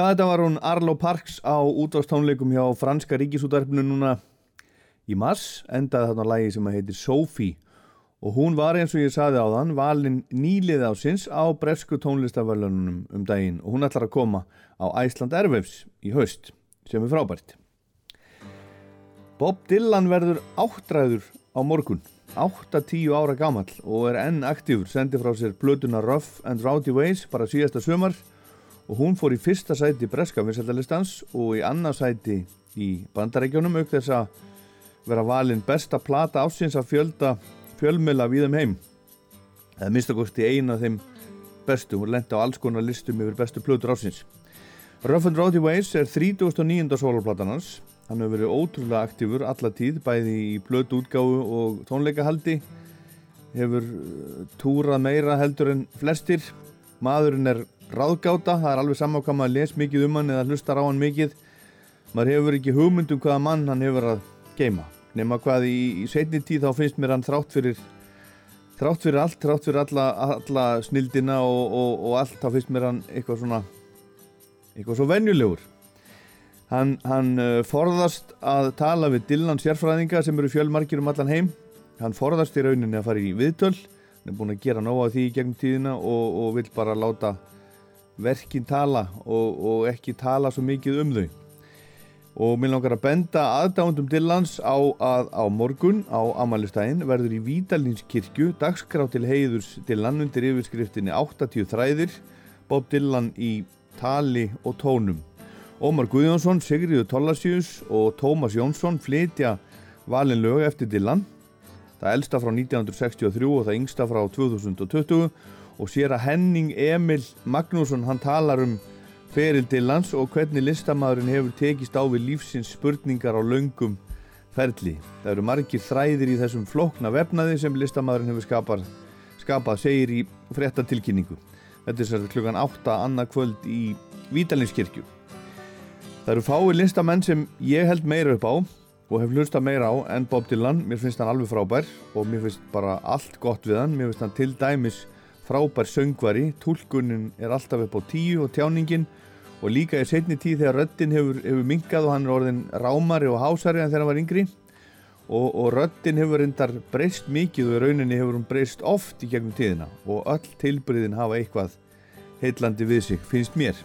Speaker 1: Já, þetta var hún Arlo Parks á útvarstónleikum hjá franska ríkisútarpinu núna í mars, endaði þarna lagi sem heitir Sophie. Og hún var eins og ég saði á þann valin nýlið ásins á bresku tónlistavörlunum um daginn. Og hún ætlar að koma á Æsland Airwaves í haust sem er frábært. Bob Dylan verður áttræður á morgun, 8-10 ára gamall og er enn aktífur, sendi frá sér blötuna Rough and Rowdy Ways bara síðasta sömar og hún fór í fyrsta sæti breska vinsættalistans og í annað sæti í bandarækjunum auk þess að vera valin besta plata ásins að fjölda fjölmila við þeim heim. Eða minnstakosti eina af þeim bestu hún lendi á alls konar listum yfir bestu plötur ásins Rough and Rowdy Ways er 39. soloplatan hans. Hann hefur verið ótrúlega aktífur alla tíð bæði í plötu útgáfu og tónleikahaldi. Hefur uh, túrað meira heldur en flestir. Maðurinn er ráðgáta, það er alveg saman hvað maður les mikið um hann eða hlustar á hann mikið. Maður hefur ekki hugmynd um hvaða mann hann hefur að geima nema hvað í, í setni tíð þá finnst mér hann þrátt fyrir þrátt fyrir allt, þrátt fyrir alla, alla snildina og, og, og allt þá finnst mér hann eitthvað svona eitthvað svo venjulegur. Hann, hann uh, forðast að tala við Dylan sérfræðinga sem eru fjölmarkir um allan heim. Hann forðast í rauninni að fara í viðtöl. Hann er búin að gera nóga því í gegnum tíðina og, og vil bara láta verkin tala og, og ekki tala svo mikið um þau. Og mér langar að benda aðdándum Dylans á að á morgun á Amalistæin verður í Vítalinskirkju dagskrá til heiðurs Dylan undir yfirskriftinni 80 þræðir Bob Dylan í tali og tónum. Ómar Guðjónsson, Sigriður Tollasjus og Tómas Jónsson flytja valin lög eftir Dylan það elsta frá 1963 og það yngsta frá 2020 og sér að Henning Emil Magnússon hann talar um feril til lands og hvernig listamæðurinn hefur tekist á við lífsins spurningar á löngum ferli. Það eru margir þræðir í þessum flókna vefnaði sem listamæðurinn hefur skapað, skapað segir í fréttatilkynningu. Þetta er sér klukkan 8 annað kvöld í Vítalinskirkju. Það eru fáið listamenn sem ég held meira upp á og hef hlustað meira á en Bob Dylan. Mér finnst hann alveg frábær og mér finnst bara allt gott við hann. Mér finnst hann til dæmis frábær söngvari, tólkunin er alltaf upp á tíu og tjáningin. Og líka í setni tíð þegar röddin hefur, hefur minkað og hann er orðin rámari og hásari en þegar hann var yngri. Og, og röddin hefur reyndar breyst mikið og í rauninni hefur hún breyst oft í gegnum tíðina. Og öll tilbyrðin hafa eitthvað heitlandi við sig, finnst mér.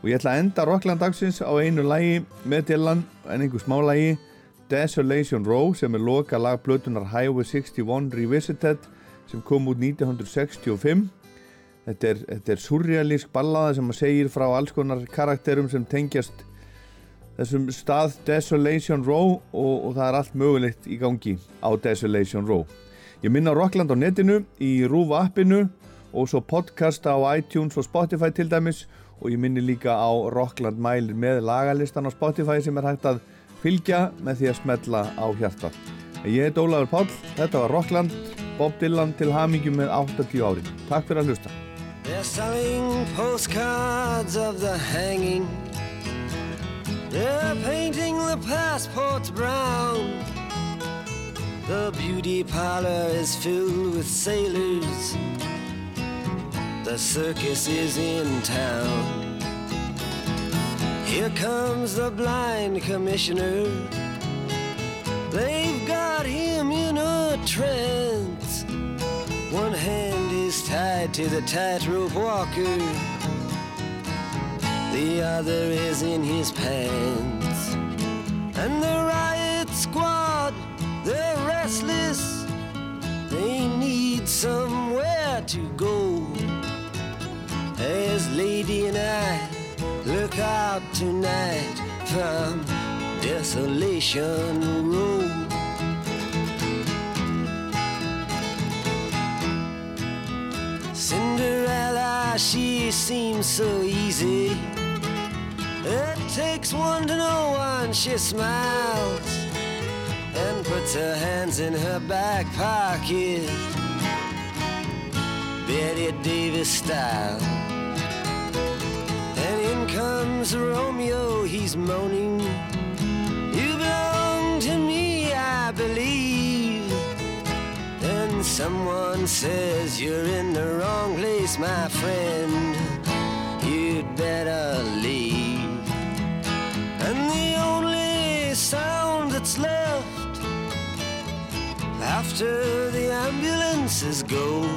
Speaker 1: Og ég ætla að enda Rockland dagsins á einu lægi með Dylan en einhver smá lægi Desolation Row sem er loka lag blötunar Highway 61 Revisited sem kom út 1965 þetta er, þetta er surrealísk ballaða sem að segir frá alls konar karakterum sem tengjast þessum stað Desolation Row og, og það er allt mögulegt í gangi á Desolation Row. Ég minna Rockland á netinu í Rúf appinu og svo podcast á iTunes og Spotify til dæmis og ég minni líka á Rockland mælir með lagalistan á Spotify sem er hægt að fylgja með því að smetla á hjarta. Ég heit Ólafur Páll, þetta var Rockland Bob Dylan til hamingju með 80 ári takk fyrir að hlusta
Speaker 9: They're selling postcards of the hanging. They're painting the passports brown. The beauty parlor is filled with sailors. The circus is in town. Here comes the blind commissioner. They've got him in a trance. One hand is tied to the tightrope walker, the other is in his pants. And the riot squad, they're restless, they need somewhere to go. As Lady and I look out tonight from Desolation Road. Cinderella, she seems so easy. It takes one to know one, she smiles and puts her hands in her back pocket. Betty Davis style. And in comes Romeo, he's moaning. You belong to me, I believe. Someone says you're in the wrong place, my friend. You'd better leave. And the only sound that's left after the ambulances go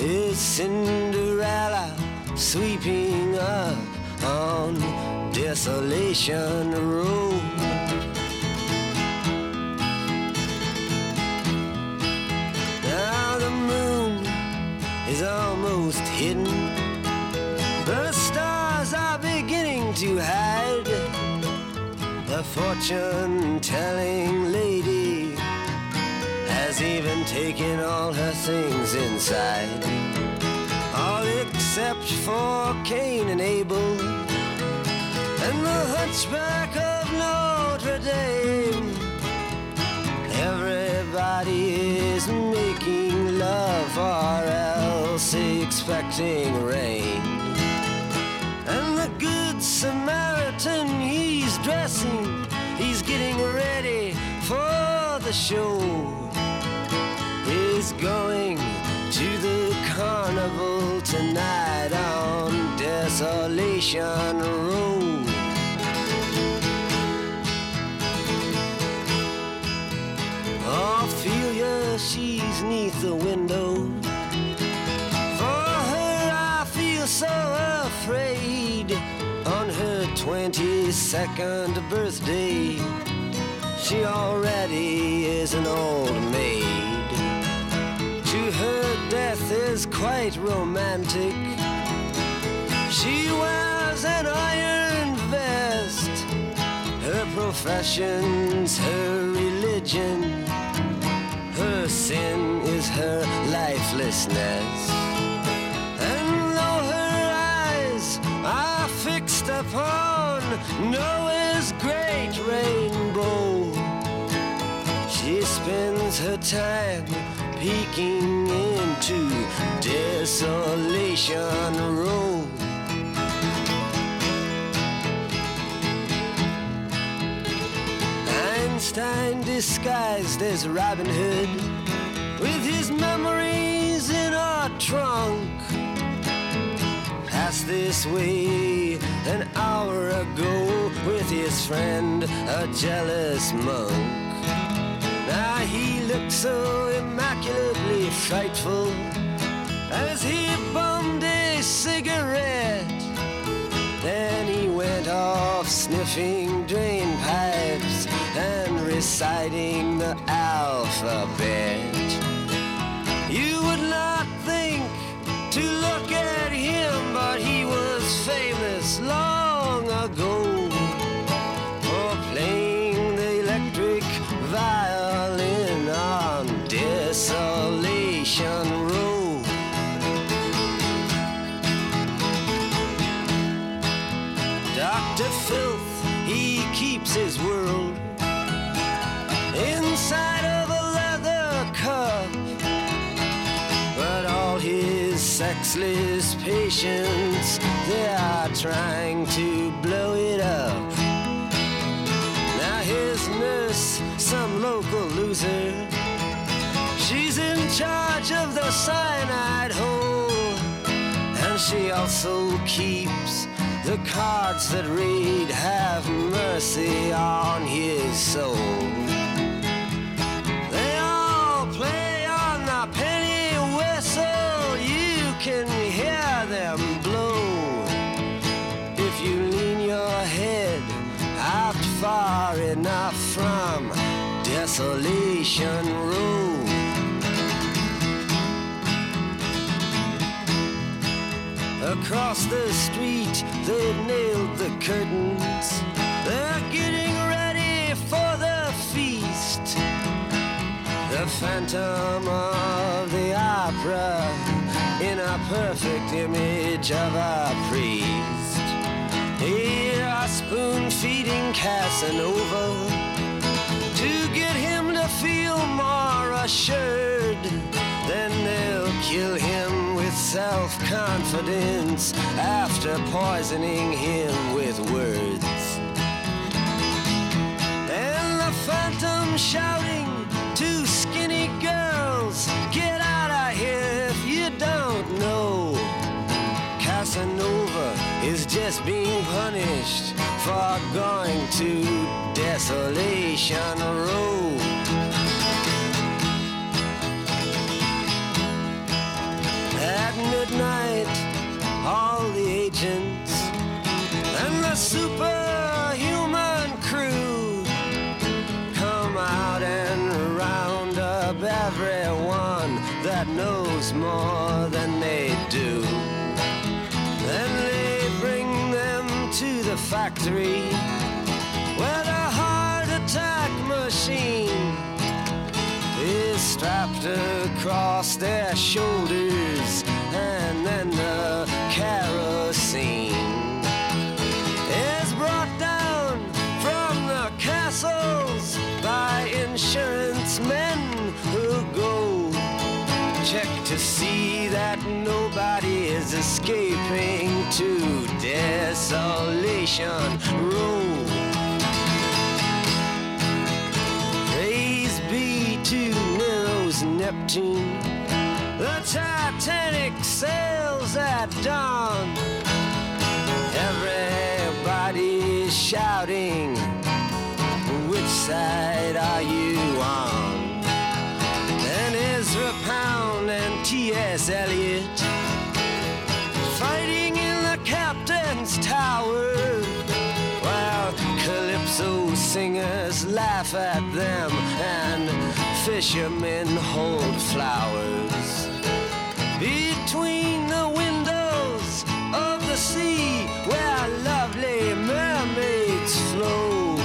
Speaker 9: is Cinderella sweeping up on Desolation Road. Is almost hidden. The stars are beginning to hide. The fortune telling lady has even taken all her things inside. All except for Cain and Abel and the hunchback of Notre Dame. Everybody is making love or else expecting rain. And the good Samaritan, he's dressing, he's getting ready for the show. He's going to the carnival tonight on Desolation Road. Ophelia, she's neath the window. So afraid. On her 22nd birthday, she already is an old maid. To her, death is quite romantic. She wears an iron vest. Her profession's her religion. Her sin is her lifelessness. Upon Noah's great rainbow, she spends her time peeking into Desolation Road. Einstein disguised as Robin Hood with his memories in a trunk. Passed this way an hour ago with his friend, a jealous monk. Now he looked so immaculately frightful as he bummed a cigarette. Then he went off sniffing drain pipes and reciting the alphabet. You would not think to look at him, but he was famous sexless patients, they are trying to blow it up. Now his nurse, some local loser, she's in charge of the cyanide hole. And she also keeps the cards that read, Have mercy on his soul. They all play on the penny far enough from Desolation Road. Across the street, they've nailed the curtains. They're getting ready for the feast. The phantom of the opera in a perfect image of a priest. Here are spoon feeding Casanova to get him to feel more assured. Then they'll kill him with self confidence after poisoning him with words. And the phantom shouting to skinny girls, Get is being punished for going to Desolation Road. At midnight, all the agents and the superhuman crew come out and round up everyone that knows more than factory where the heart attack machine is strapped across their shoulders and then the kerosene is brought down from the castles by insurance men who go check to see that nobody is escaping to Desolation Row. Praise be to Nero's Neptune. The Titanic sails at dawn. Everybody's shouting, which side are you on? And Ezra Pound and T.S. Eliot at them and fishermen hold flowers between the windows of the sea where lovely mermaids flow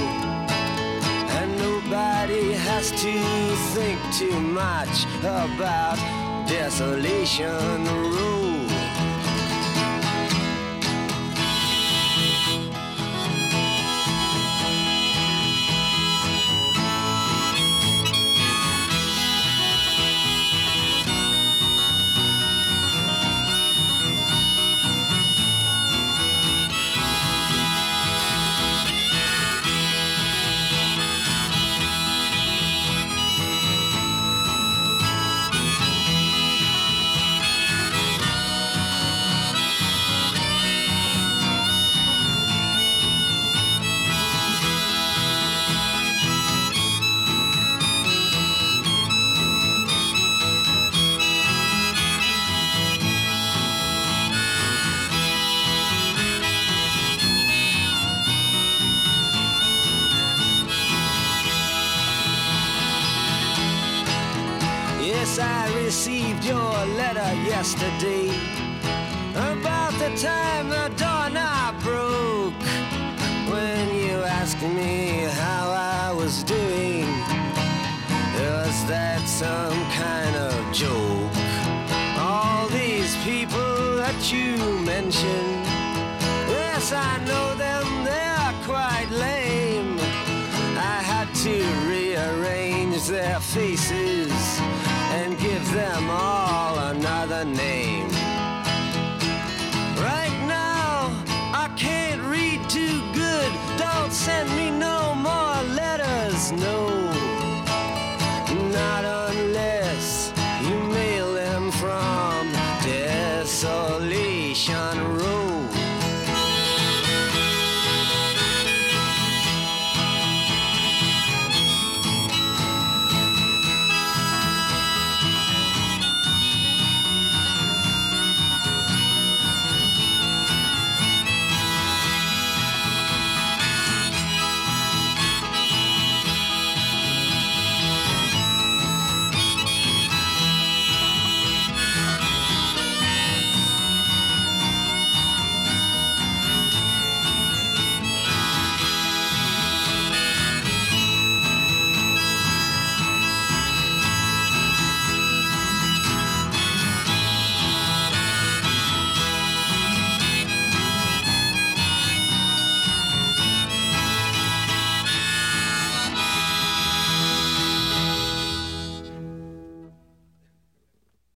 Speaker 9: and nobody has to think too much about Desolation Road.